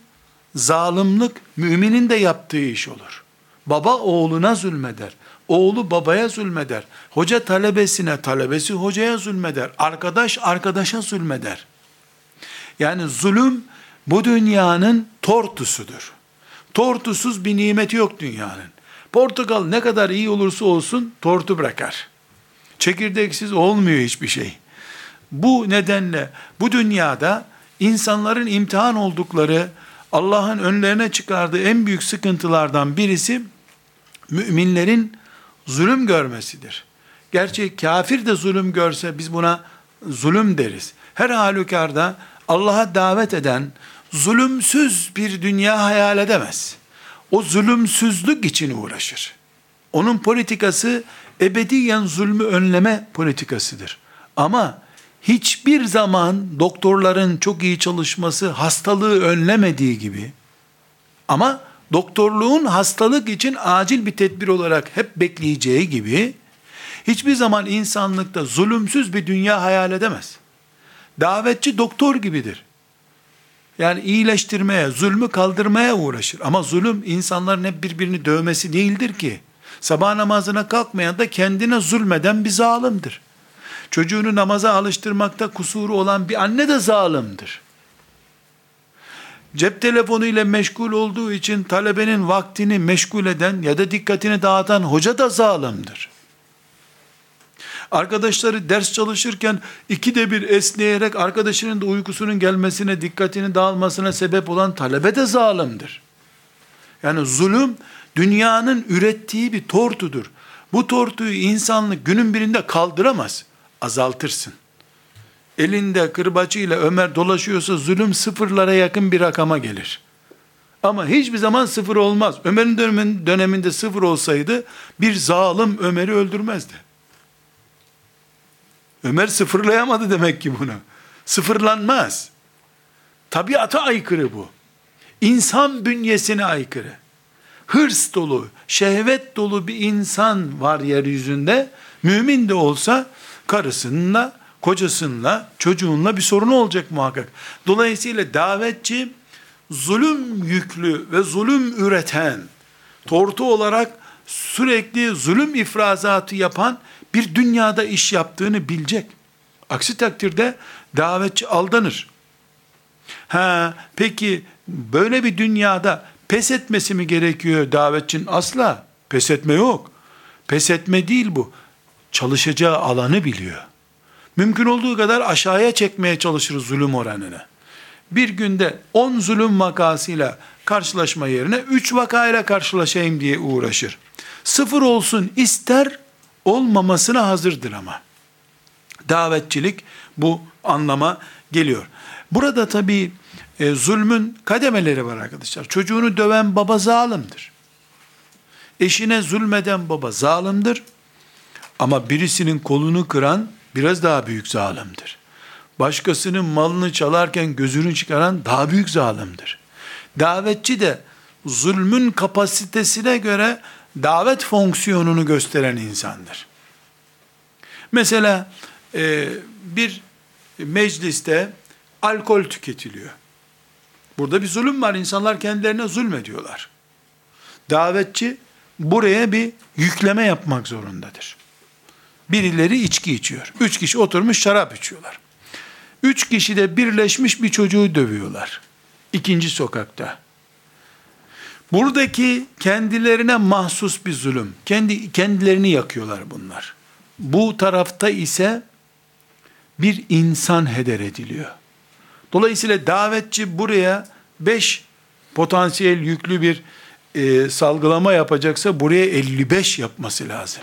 S1: zalimlik müminin de yaptığı iş olur. Baba oğluna zulmeder. Oğlu babaya zulmeder. Hoca talebesine, talebesi hocaya zulmeder. Arkadaş arkadaşa zulmeder. Yani zulüm bu dünyanın tortusudur. Tortusuz bir nimeti yok dünyanın. Portakal ne kadar iyi olursa olsun tortu bırakar. Çekirdeksiz olmuyor hiçbir şey. Bu nedenle bu dünyada insanların imtihan oldukları Allah'ın önlerine çıkardığı en büyük sıkıntılardan birisi müminlerin zulüm görmesidir. Gerçi kafir de zulüm görse biz buna zulüm deriz. Her halükarda Allah'a davet eden zulümsüz bir dünya hayal edemez. O zulümsüzlük için uğraşır. Onun politikası ebediyen zulmü önleme politikasıdır. Ama hiçbir zaman doktorların çok iyi çalışması hastalığı önlemediği gibi ama doktorluğun hastalık için acil bir tedbir olarak hep bekleyeceği gibi hiçbir zaman insanlıkta zulümsüz bir dünya hayal edemez. Davetçi doktor gibidir. Yani iyileştirmeye, zulmü kaldırmaya uğraşır. Ama zulüm insanların hep birbirini dövmesi değildir ki. Sabah namazına kalkmayan da kendine zulmeden bir zalimdir. Çocuğunu namaza alıştırmakta kusuru olan bir anne de zalimdir. Cep telefonu ile meşgul olduğu için talebenin vaktini meşgul eden ya da dikkatini dağıtan hoca da zalimdir. Arkadaşları ders çalışırken ikide bir esneyerek arkadaşının da uykusunun gelmesine, dikkatini dağılmasına sebep olan talebe de zalimdir. Yani zulüm dünyanın ürettiği bir tortudur. Bu tortuyu insanlık günün birinde kaldıramaz. Azaltırsın. Elinde kırbaçıyla Ömer dolaşıyorsa zulüm sıfırlara yakın bir rakama gelir. Ama hiçbir zaman sıfır olmaz. Ömer'in döneminde sıfır olsaydı bir zalim Ömer'i öldürmezdi. Ömer sıfırlayamadı demek ki bunu. Sıfırlanmaz. Tabiata aykırı bu. İnsan bünyesine aykırı. Hırs dolu, şehvet dolu bir insan var yeryüzünde. Mümin de olsa karısınınla, kocasınla, çocuğunla bir sorunu olacak muhakkak. Dolayısıyla davetçi zulüm yüklü ve zulüm üreten, tortu olarak sürekli zulüm ifrazatı yapan bir dünyada iş yaptığını bilecek. Aksi takdirde davetçi aldanır. Ha, peki böyle bir dünyada pes etmesi mi gerekiyor davetçinin? Asla pes etme yok. Pes etme değil bu. Çalışacağı alanı biliyor. Mümkün olduğu kadar aşağıya çekmeye çalışır zulüm oranını. Bir günde 10 zulüm vakasıyla karşılaşma yerine 3 vakayla karşılaşayım diye uğraşır. Sıfır olsun ister, olmamasına hazırdır ama. Davetçilik bu anlama geliyor. Burada tabi e, zulmün kademeleri var arkadaşlar. Çocuğunu döven baba zalimdir. Eşine zulmeden baba zalimdir. Ama birisinin kolunu kıran biraz daha büyük zalimdir. Başkasının malını çalarken gözünü çıkaran daha büyük zalimdir. Davetçi de zulmün kapasitesine göre davet fonksiyonunu gösteren insandır. Mesela e, bir mecliste alkol tüketiliyor. Burada bir zulüm var. İnsanlar kendilerine zulmediyorlar. Davetçi buraya bir yükleme yapmak zorundadır. Birileri içki içiyor. Üç kişi oturmuş şarap içiyorlar. Üç kişi de birleşmiş bir çocuğu dövüyorlar. İkinci sokakta. Buradaki kendilerine mahsus bir zulüm. Kendi kendilerini yakıyorlar bunlar. Bu tarafta ise bir insan heder ediliyor. Dolayısıyla davetçi buraya beş potansiyel yüklü bir e, salgılama yapacaksa buraya 55 yapması lazım.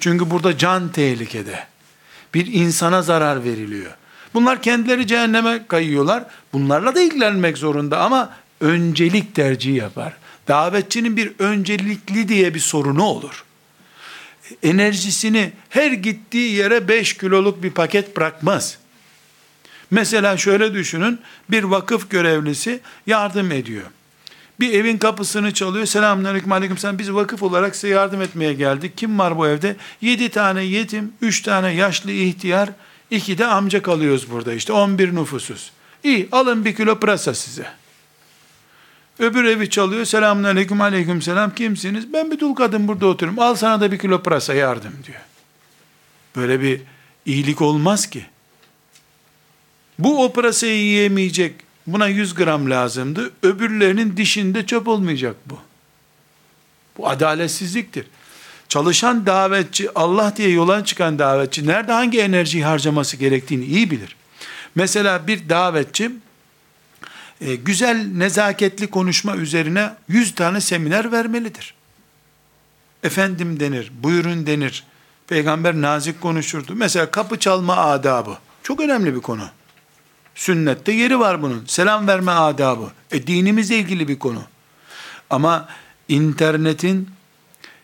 S1: Çünkü burada can tehlikede. Bir insana zarar veriliyor. Bunlar kendileri cehenneme kayıyorlar. Bunlarla da ilgilenmek zorunda ama öncelik tercihi yapar. Davetçinin bir öncelikli diye bir sorunu olur. Enerjisini her gittiği yere 5 kiloluk bir paket bırakmaz. Mesela şöyle düşünün, bir vakıf görevlisi yardım ediyor. Bir evin kapısını çalıyor. Selamünaleyküm aleyküm sen biz vakıf olarak size yardım etmeye geldik. Kim var bu evde? Yedi tane yetim, üç tane yaşlı ihtiyar, iki de amca kalıyoruz burada işte. On bir nüfusuz. İyi alın bir kilo pırasa size. Öbür evi çalıyor. Selamun aleyküm aleyküm selam. Kimsiniz? Ben bir dul kadın burada oturuyorum. Al sana da bir kilo pırasa yardım diyor. Böyle bir iyilik olmaz ki. Bu o pırasayı yiyemeyecek. Buna 100 gram lazımdı. Öbürlerinin dişinde çöp olmayacak bu. Bu adaletsizliktir. Çalışan davetçi, Allah diye yola çıkan davetçi, nerede hangi enerjiyi harcaması gerektiğini iyi bilir. Mesela bir davetçi, e, güzel nezaketli konuşma üzerine 100 tane seminer vermelidir. Efendim denir, buyurun denir. Peygamber nazik konuşurdu. Mesela kapı çalma adabı. Çok önemli bir konu. Sünnette yeri var bunun. Selam verme adabı. E dinimizle ilgili bir konu. Ama internetin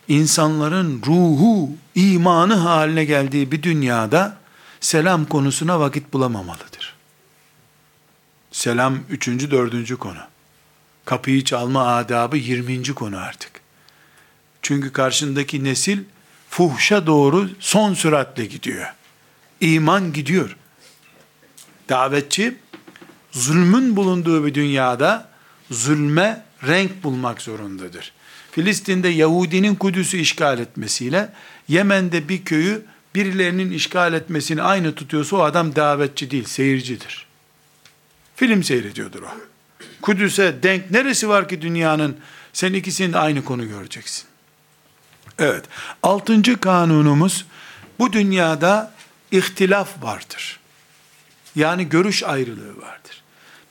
S1: insanların ruhu, imanı haline geldiği bir dünyada selam konusuna vakit bulamamalıdır. Selam üçüncü, dördüncü konu. Kapıyı çalma adabı yirminci konu artık. Çünkü karşındaki nesil fuhşa doğru son süratle gidiyor. İman gidiyor. Davetçi zulmün bulunduğu bir dünyada zulme renk bulmak zorundadır. Filistin'de Yahudinin Kudüs'ü işgal etmesiyle Yemen'de bir köyü birilerinin işgal etmesini aynı tutuyorsa o adam davetçi değil, seyircidir. Film seyrediyordur o. Kudüs'e denk neresi var ki dünyanın? Sen ikisinin de aynı konu göreceksin. Evet. Altıncı kanunumuz bu dünyada ihtilaf vardır. Yani görüş ayrılığı vardır.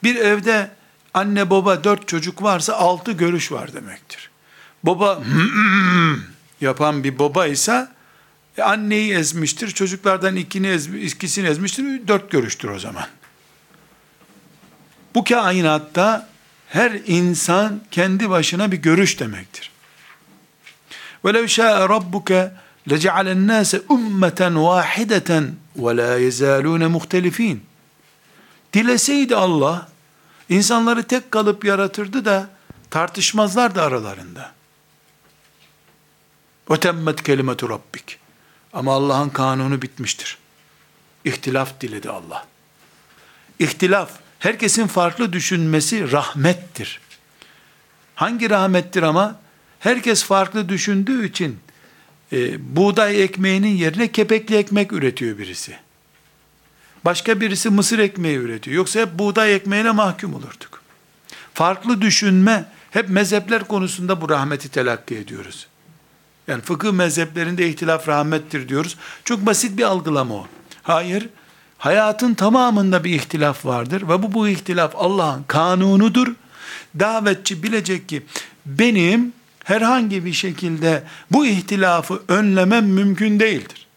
S1: Bir evde anne baba dört çocuk varsa altı görüş var demektir. Baba <clears throat> yapan bir baba ise e, anneyi ezmiştir, çocuklardan ikini ezmi, ikisini ezmiştir, dört görüştür o zaman. Bu kainatta her insan kendi başına bir görüş demektir. وَلَوْ شَاءَ رَبُّكَ لَجَعَلَ النَّاسَ اُمَّةً وَاحِدَةً وَلَا يَزَالُونَ مُخْتَلِف۪ينَ Dileseydi Allah, insanları tek kalıp yaratırdı da, tartışmazlardı aralarında. Ötemmet kelimetu rabbik. Ama Allah'ın kanunu bitmiştir. İhtilaf diledi Allah. İhtilaf, herkesin farklı düşünmesi rahmettir. Hangi rahmettir ama? Herkes farklı düşündüğü için e, buğday ekmeğinin yerine kepekli ekmek üretiyor birisi. Başka birisi mısır ekmeği üretiyor. Yoksa hep buğday ekmeğine mahkum olurduk. Farklı düşünme, hep mezhepler konusunda bu rahmeti telakki ediyoruz. Yani fıkıh mezheplerinde ihtilaf rahmettir diyoruz. Çok basit bir algılama o. Hayır, hayatın tamamında bir ihtilaf vardır ve bu bu ihtilaf Allah'ın kanunudur. Davetçi bilecek ki benim herhangi bir şekilde bu ihtilafı önlemem mümkün değildir.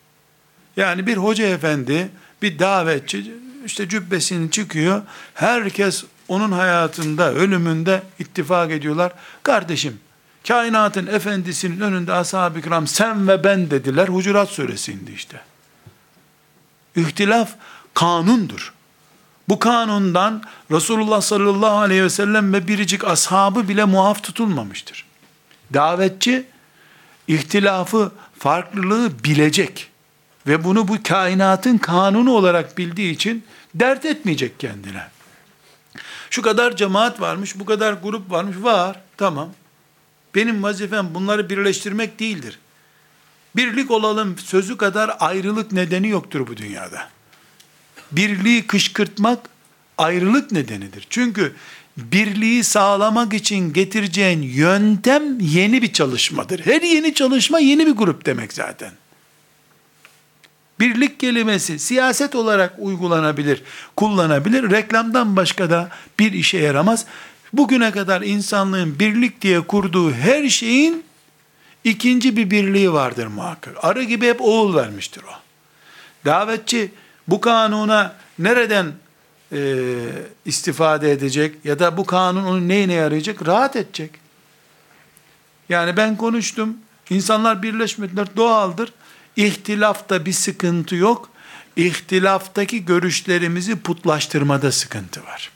S1: Yani bir hoca efendi bir davetçi işte cübbesini çıkıyor. Herkes onun hayatında, ölümünde ittifak ediyorlar. Kardeşim, kainatın efendisinin önünde ashab-ı kiram sen ve ben dediler. Hucurat suresinde işte. İhtilaf kanundur. Bu kanundan Resulullah sallallahu aleyhi ve sellem ve biricik ashabı bile muaf tutulmamıştır. Davetçi ihtilafı, farklılığı bilecek ve bunu bu kainatın kanunu olarak bildiği için dert etmeyecek kendine. Şu kadar cemaat varmış, bu kadar grup varmış, var, tamam. Benim vazifem bunları birleştirmek değildir. Birlik olalım sözü kadar ayrılık nedeni yoktur bu dünyada. Birliği kışkırtmak ayrılık nedenidir. Çünkü birliği sağlamak için getireceğin yöntem yeni bir çalışmadır. Her yeni çalışma yeni bir grup demek zaten. Birlik kelimesi siyaset olarak uygulanabilir, kullanabilir. Reklamdan başka da bir işe yaramaz. Bugüne kadar insanlığın birlik diye kurduğu her şeyin ikinci bir birliği vardır muhakkak. Arı gibi hep oğul vermiştir o. Davetçi bu kanuna nereden e, istifade edecek ya da bu kanun onun neyine yarayacak? Rahat edecek. Yani ben konuştum, insanlar birleşmediler, doğaldır. İhtilafta bir sıkıntı yok. İhtilaftaki görüşlerimizi putlaştırmada sıkıntı var.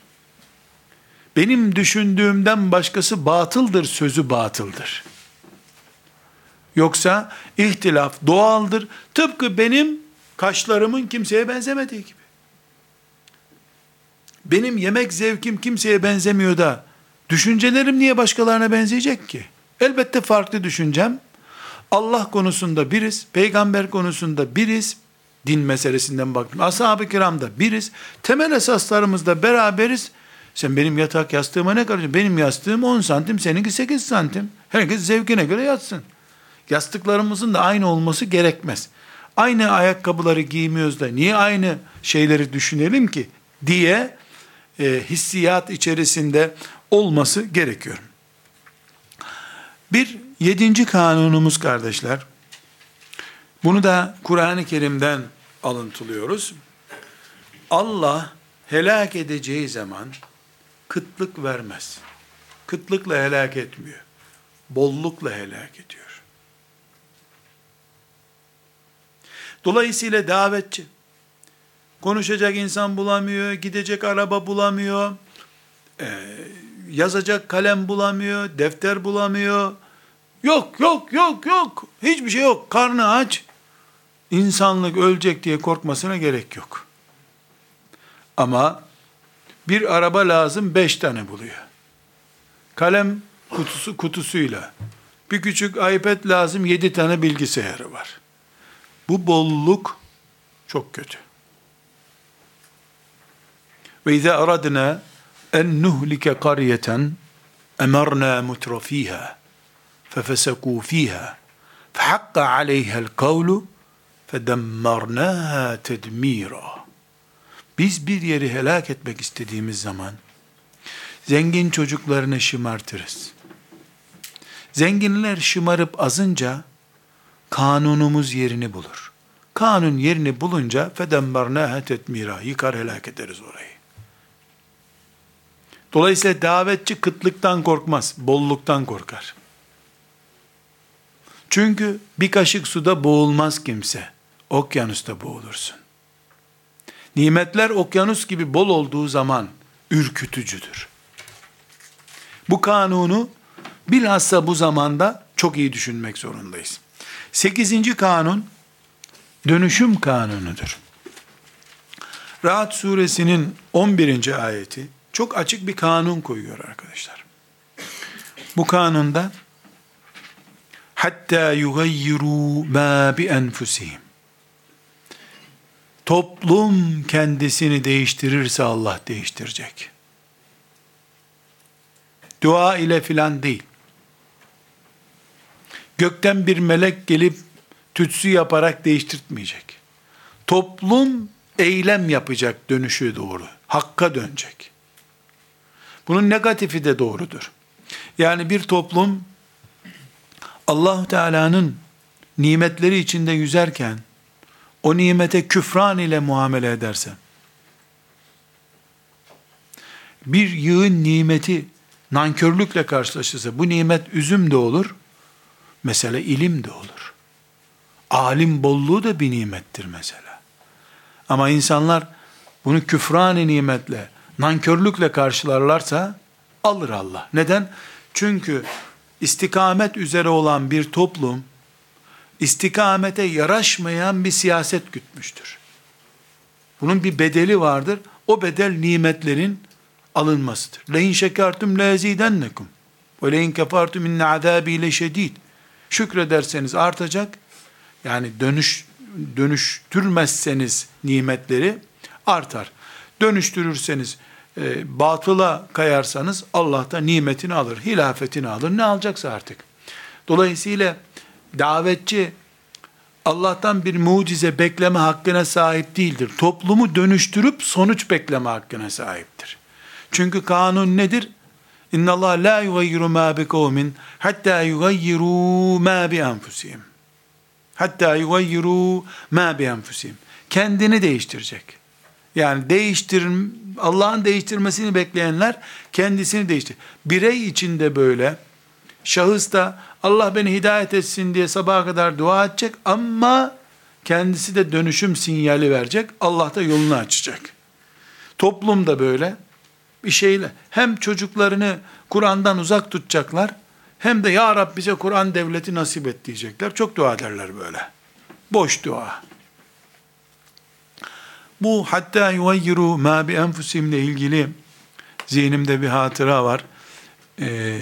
S1: Benim düşündüğümden başkası batıldır, sözü batıldır. Yoksa ihtilaf doğaldır. Tıpkı benim kaşlarımın kimseye benzemediği gibi. Benim yemek zevkim kimseye benzemiyor da düşüncelerim niye başkalarına benzeyecek ki? Elbette farklı düşüncem. Allah konusunda biriz, peygamber konusunda biriz, din meselesinden baktım. Ashab-ı kiramda biriz, temel esaslarımızda beraberiz. Sen benim yatak yastığıma ne karışıyorsun? Benim yastığım 10 santim, seninki 8 santim. Herkes zevkine göre yatsın. Yastıklarımızın da aynı olması gerekmez. Aynı ayakkabıları giymiyoruz da niye aynı şeyleri düşünelim ki diye e, hissiyat içerisinde olması gerekiyor. Bir yedinci kanunumuz kardeşler, bunu da Kur'an-ı Kerim'den alıntılıyoruz. Allah helak edeceği zaman kıtlık vermez. Kıtlıkla helak etmiyor. Bollukla helak ediyor. Dolayısıyla davetçi, konuşacak insan bulamıyor, gidecek araba bulamıyor, e, yazacak kalem bulamıyor, defter bulamıyor. Yok, yok, yok, yok. Hiçbir şey yok. Karnı aç. İnsanlık ölecek diye korkmasına gerek yok. Ama bir araba lazım beş tane buluyor. Kalem kutusu kutusuyla. Bir küçük iPad lazım yedi tane bilgisayarı var. Bu bolluk çok kötü. Ve izâ aradna en nuhlike qaryeten emarna mutrafiha fefesekû fiha fehakka aleyhel kavlu fedemmarnaha tedmira. Biz bir yeri helak etmek istediğimiz zaman zengin çocuklarını şımartırız. Zenginler şımarıp azınca kanunumuz yerini bulur. Kanun yerini bulunca fedemmarnaha tetmira yıkar helak ederiz orayı. Dolayısıyla davetçi kıtlıktan korkmaz, bolluktan korkar. Çünkü bir kaşık suda boğulmaz kimse. Okyanusta boğulursun. Nimetler okyanus gibi bol olduğu zaman ürkütücüdür. Bu kanunu bilhassa bu zamanda çok iyi düşünmek zorundayız. Sekizinci kanun dönüşüm kanunudur. Rahat suresinin 11. ayeti çok açık bir kanun koyuyor arkadaşlar. Bu kanunda hatta yugayyiru ma bi enfusihim toplum kendisini değiştirirse Allah değiştirecek. Dua ile filan değil. Gökten bir melek gelip tütsü yaparak değiştirtmeyecek. Toplum eylem yapacak dönüşü doğru. Hakka dönecek. Bunun negatifi de doğrudur. Yani bir toplum allah Teala'nın nimetleri içinde yüzerken o nimete küfran ile muamele ederse bir yığın nimeti nankörlükle karşılaşırsa bu nimet üzüm de olur, mesela ilim de olur. Alim bolluğu da bir nimettir mesela. Ama insanlar bunu küfran nimetle, nankörlükle karşılarlarsa alır Allah. Neden? Çünkü istikamet üzere olan bir toplum istikamete yaraşmayan bir siyaset gütmüştür. Bunun bir bedeli vardır. O bedel nimetlerin alınmasıdır. Leyin şekertum lezidennekum ve leyin kefartum inne azabi leşedid. Şükrederseniz artacak. Yani dönüş dönüştürmezseniz nimetleri artar. Dönüştürürseniz e, batıla kayarsanız Allah da nimetini alır, hilafetini alır. Ne alacaksa artık. Dolayısıyla davetçi Allah'tan bir mucize bekleme hakkına sahip değildir. Toplumu dönüştürüp sonuç bekleme hakkına sahiptir. Çünkü kanun nedir? İnna Allah la yugayyiru ma bi kavmin hatta yugayyiru ma bi enfusihim. Hatta yugayyiru ma bi enfusihim. Kendini değiştirecek. Yani değiştir Allah'ın değiştirmesini bekleyenler kendisini değiştir. Birey içinde böyle şahıs da Allah beni hidayet etsin diye sabaha kadar dua edecek ama kendisi de dönüşüm sinyali verecek. Allah da yolunu açacak. Toplum da böyle bir şeyle hem çocuklarını Kur'an'dan uzak tutacaklar hem de ya Rab bize Kur'an devleti nasip et diyecekler. Çok dua ederler böyle. Boş dua. Bu hatta yuvayyiru ma bi enfusimle ilgili zihnimde bir hatıra var. Ee,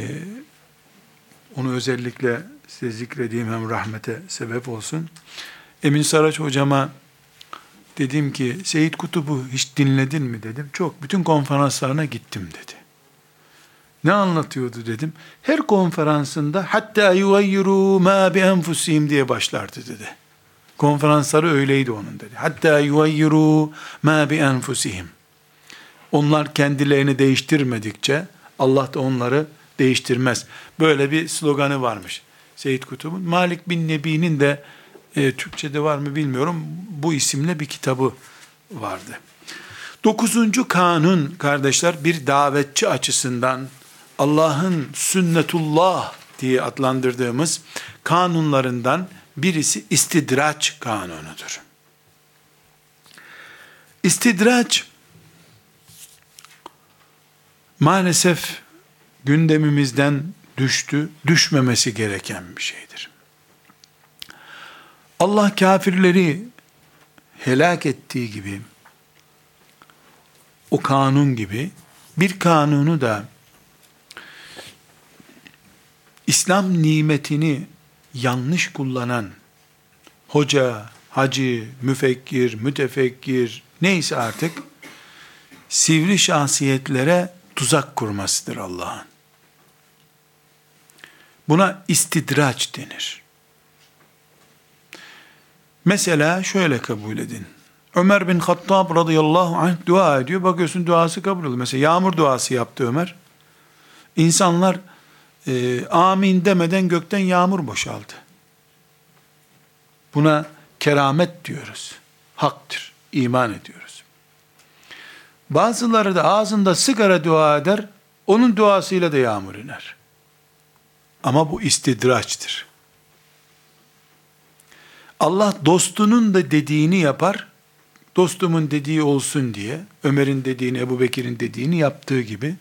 S1: onu özellikle size zikredeyim hem rahmete sebep olsun. Emin Saraç hocama dedim ki Seyit Kutub'u hiç dinledin mi dedim. Çok bütün konferanslarına gittim dedi. Ne anlatıyordu dedim. Her konferansında hatta yuvayyiru ma bi enfusihim diye başlardı dedi. Konferansları öyleydi onun dedi. Hatta yuvayyiru ma bi enfusihim. Onlar kendilerini değiştirmedikçe Allah da onları değiştirmez. Böyle bir sloganı varmış Seyyid Kutub'un. Malik bin Nebi'nin de e, Türkçe'de var mı bilmiyorum. Bu isimle bir kitabı vardı. Dokuzuncu kanun kardeşler bir davetçi açısından Allah'ın sünnetullah diye adlandırdığımız kanunlarından birisi istidraç kanunudur. İstidraç maalesef gündemimizden düştü, düşmemesi gereken bir şeydir. Allah kafirleri helak ettiği gibi o kanun gibi bir kanunu da İslam nimetini yanlış kullanan hoca, hacı, müfekkir, mütefekkir neyse artık sivri şahsiyetlere tuzak kurmasıdır Allah'ın. Buna istidraç denir. Mesela şöyle kabul edin. Ömer bin Hattab radıyallahu anh dua ediyor. Bakıyorsun duası kabul oluyor. Mesela yağmur duası yaptı Ömer. İnsanlar e, amin demeden gökten yağmur boşaldı. Buna keramet diyoruz. Haktır. İman ediyoruz. Bazıları da ağzında sigara dua eder, onun duasıyla da yağmur iner. Ama bu istidraçtır. Allah dostunun da dediğini yapar, dostumun dediği olsun diye, Ömer'in dediğini, Ebu Bekir'in dediğini yaptığı gibi,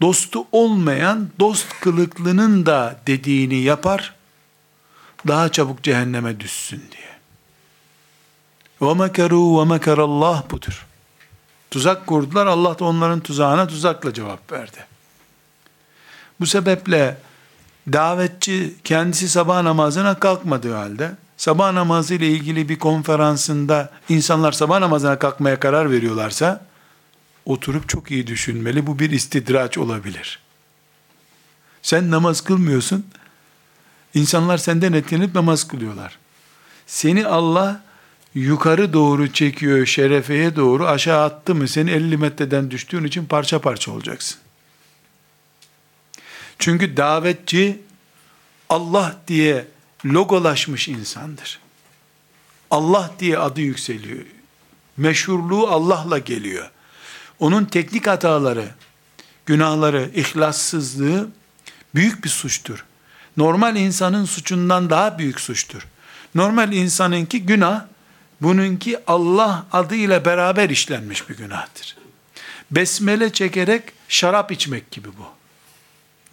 S1: dostu olmayan dost kılıklının da dediğini yapar, daha çabuk cehenneme düşsün diye. وَمَكَرُوا وَمَكَرَ Allah budur. Tuzak kurdular, Allah da onların tuzağına tuzakla cevap verdi. Bu sebeple davetçi kendisi sabah namazına kalkmadığı halde, sabah namazı ile ilgili bir konferansında insanlar sabah namazına kalkmaya karar veriyorlarsa, oturup çok iyi düşünmeli. Bu bir istidraç olabilir. Sen namaz kılmıyorsun. İnsanlar senden etkilenip namaz kılıyorlar. Seni Allah yukarı doğru çekiyor, şerefeye doğru aşağı attı mı seni 50 metreden düştüğün için parça parça olacaksın. Çünkü davetçi Allah diye logolaşmış insandır. Allah diye adı yükseliyor. Meşhurluğu Allah'la geliyor. Onun teknik hataları, günahları, ihlassızlığı büyük bir suçtur. Normal insanın suçundan daha büyük suçtur. Normal insanınki günah, bununki Allah adıyla beraber işlenmiş bir günahtır. Besmele çekerek şarap içmek gibi bu.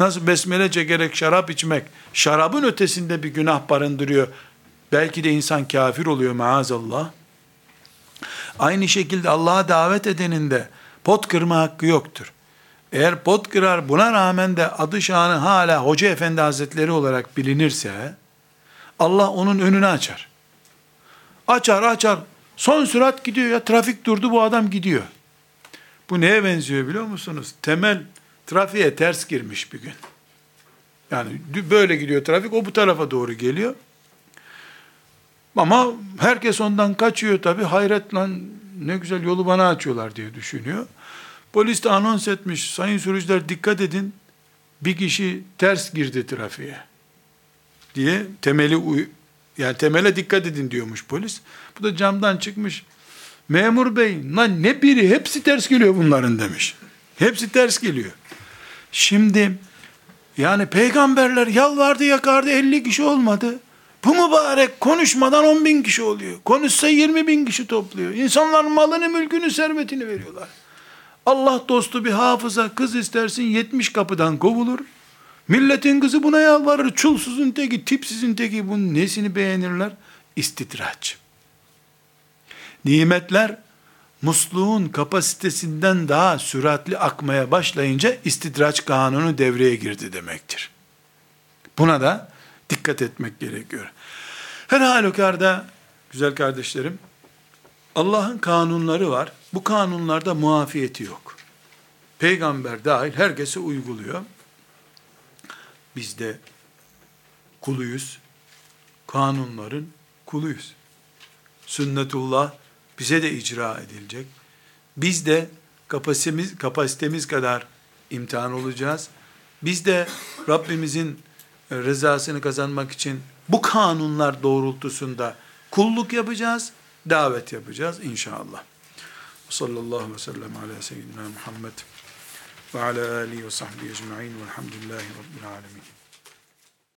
S1: Nasıl besmele çekerek şarap içmek, şarabın ötesinde bir günah barındırıyor. Belki de insan kafir oluyor maazallah. Aynı şekilde Allah'a davet edenin de pot kırma hakkı yoktur. Eğer pot kırar buna rağmen de adı şanı hala Hoca Efendi Hazretleri olarak bilinirse, Allah onun önünü açar. Açar açar. Son sürat gidiyor ya trafik durdu bu adam gidiyor. Bu neye benziyor biliyor musunuz? Temel trafiğe ters girmiş bir gün. Yani böyle gidiyor trafik o bu tarafa doğru geliyor. Ama herkes ondan kaçıyor tabi. Hayret lan ne güzel yolu bana açıyorlar diye düşünüyor. Polis de anons etmiş. Sayın sürücüler dikkat edin. Bir kişi ters girdi trafiğe. Diye temeli yani temele dikkat edin diyormuş polis. Bu da camdan çıkmış. Memur bey lan ne biri hepsi ters geliyor bunların demiş. Hepsi ters geliyor. Şimdi yani peygamberler yalvardı yakardı 50 kişi olmadı. Bu mübarek konuşmadan 10 bin kişi oluyor. Konuşsa 20 bin kişi topluyor. İnsanların malını, mülkünü, servetini veriyorlar. Allah dostu bir hafıza kız istersin 70 kapıdan kovulur. Milletin kızı buna yalvarır. Çulsuzun teki, tipsizin teki bunun nesini beğenirler? İstidraç. Nimetler musluğun kapasitesinden daha süratli akmaya başlayınca istidraç kanunu devreye girdi demektir. Buna da dikkat etmek gerekiyor. Her halükarda güzel kardeşlerim Allah'ın kanunları var. Bu kanunlarda muafiyeti yok. Peygamber dahil herkese uyguluyor. Biz de kuluyuz. Kanunların kuluyuz. Sünnetullah bize de icra edilecek. Biz de kapasitemiz, kapasitemiz kadar imtihan olacağız. Biz de Rabbimizin rızasını kazanmak için bu kanunlar doğrultusunda kulluk yapacağız, davet yapacağız inşallah. Sallallahu aleyhi ve sellem ala seyyidina Muhammed ve ala alihi ve sahbihi ecma'in velhamdülillahi rabbil alemin.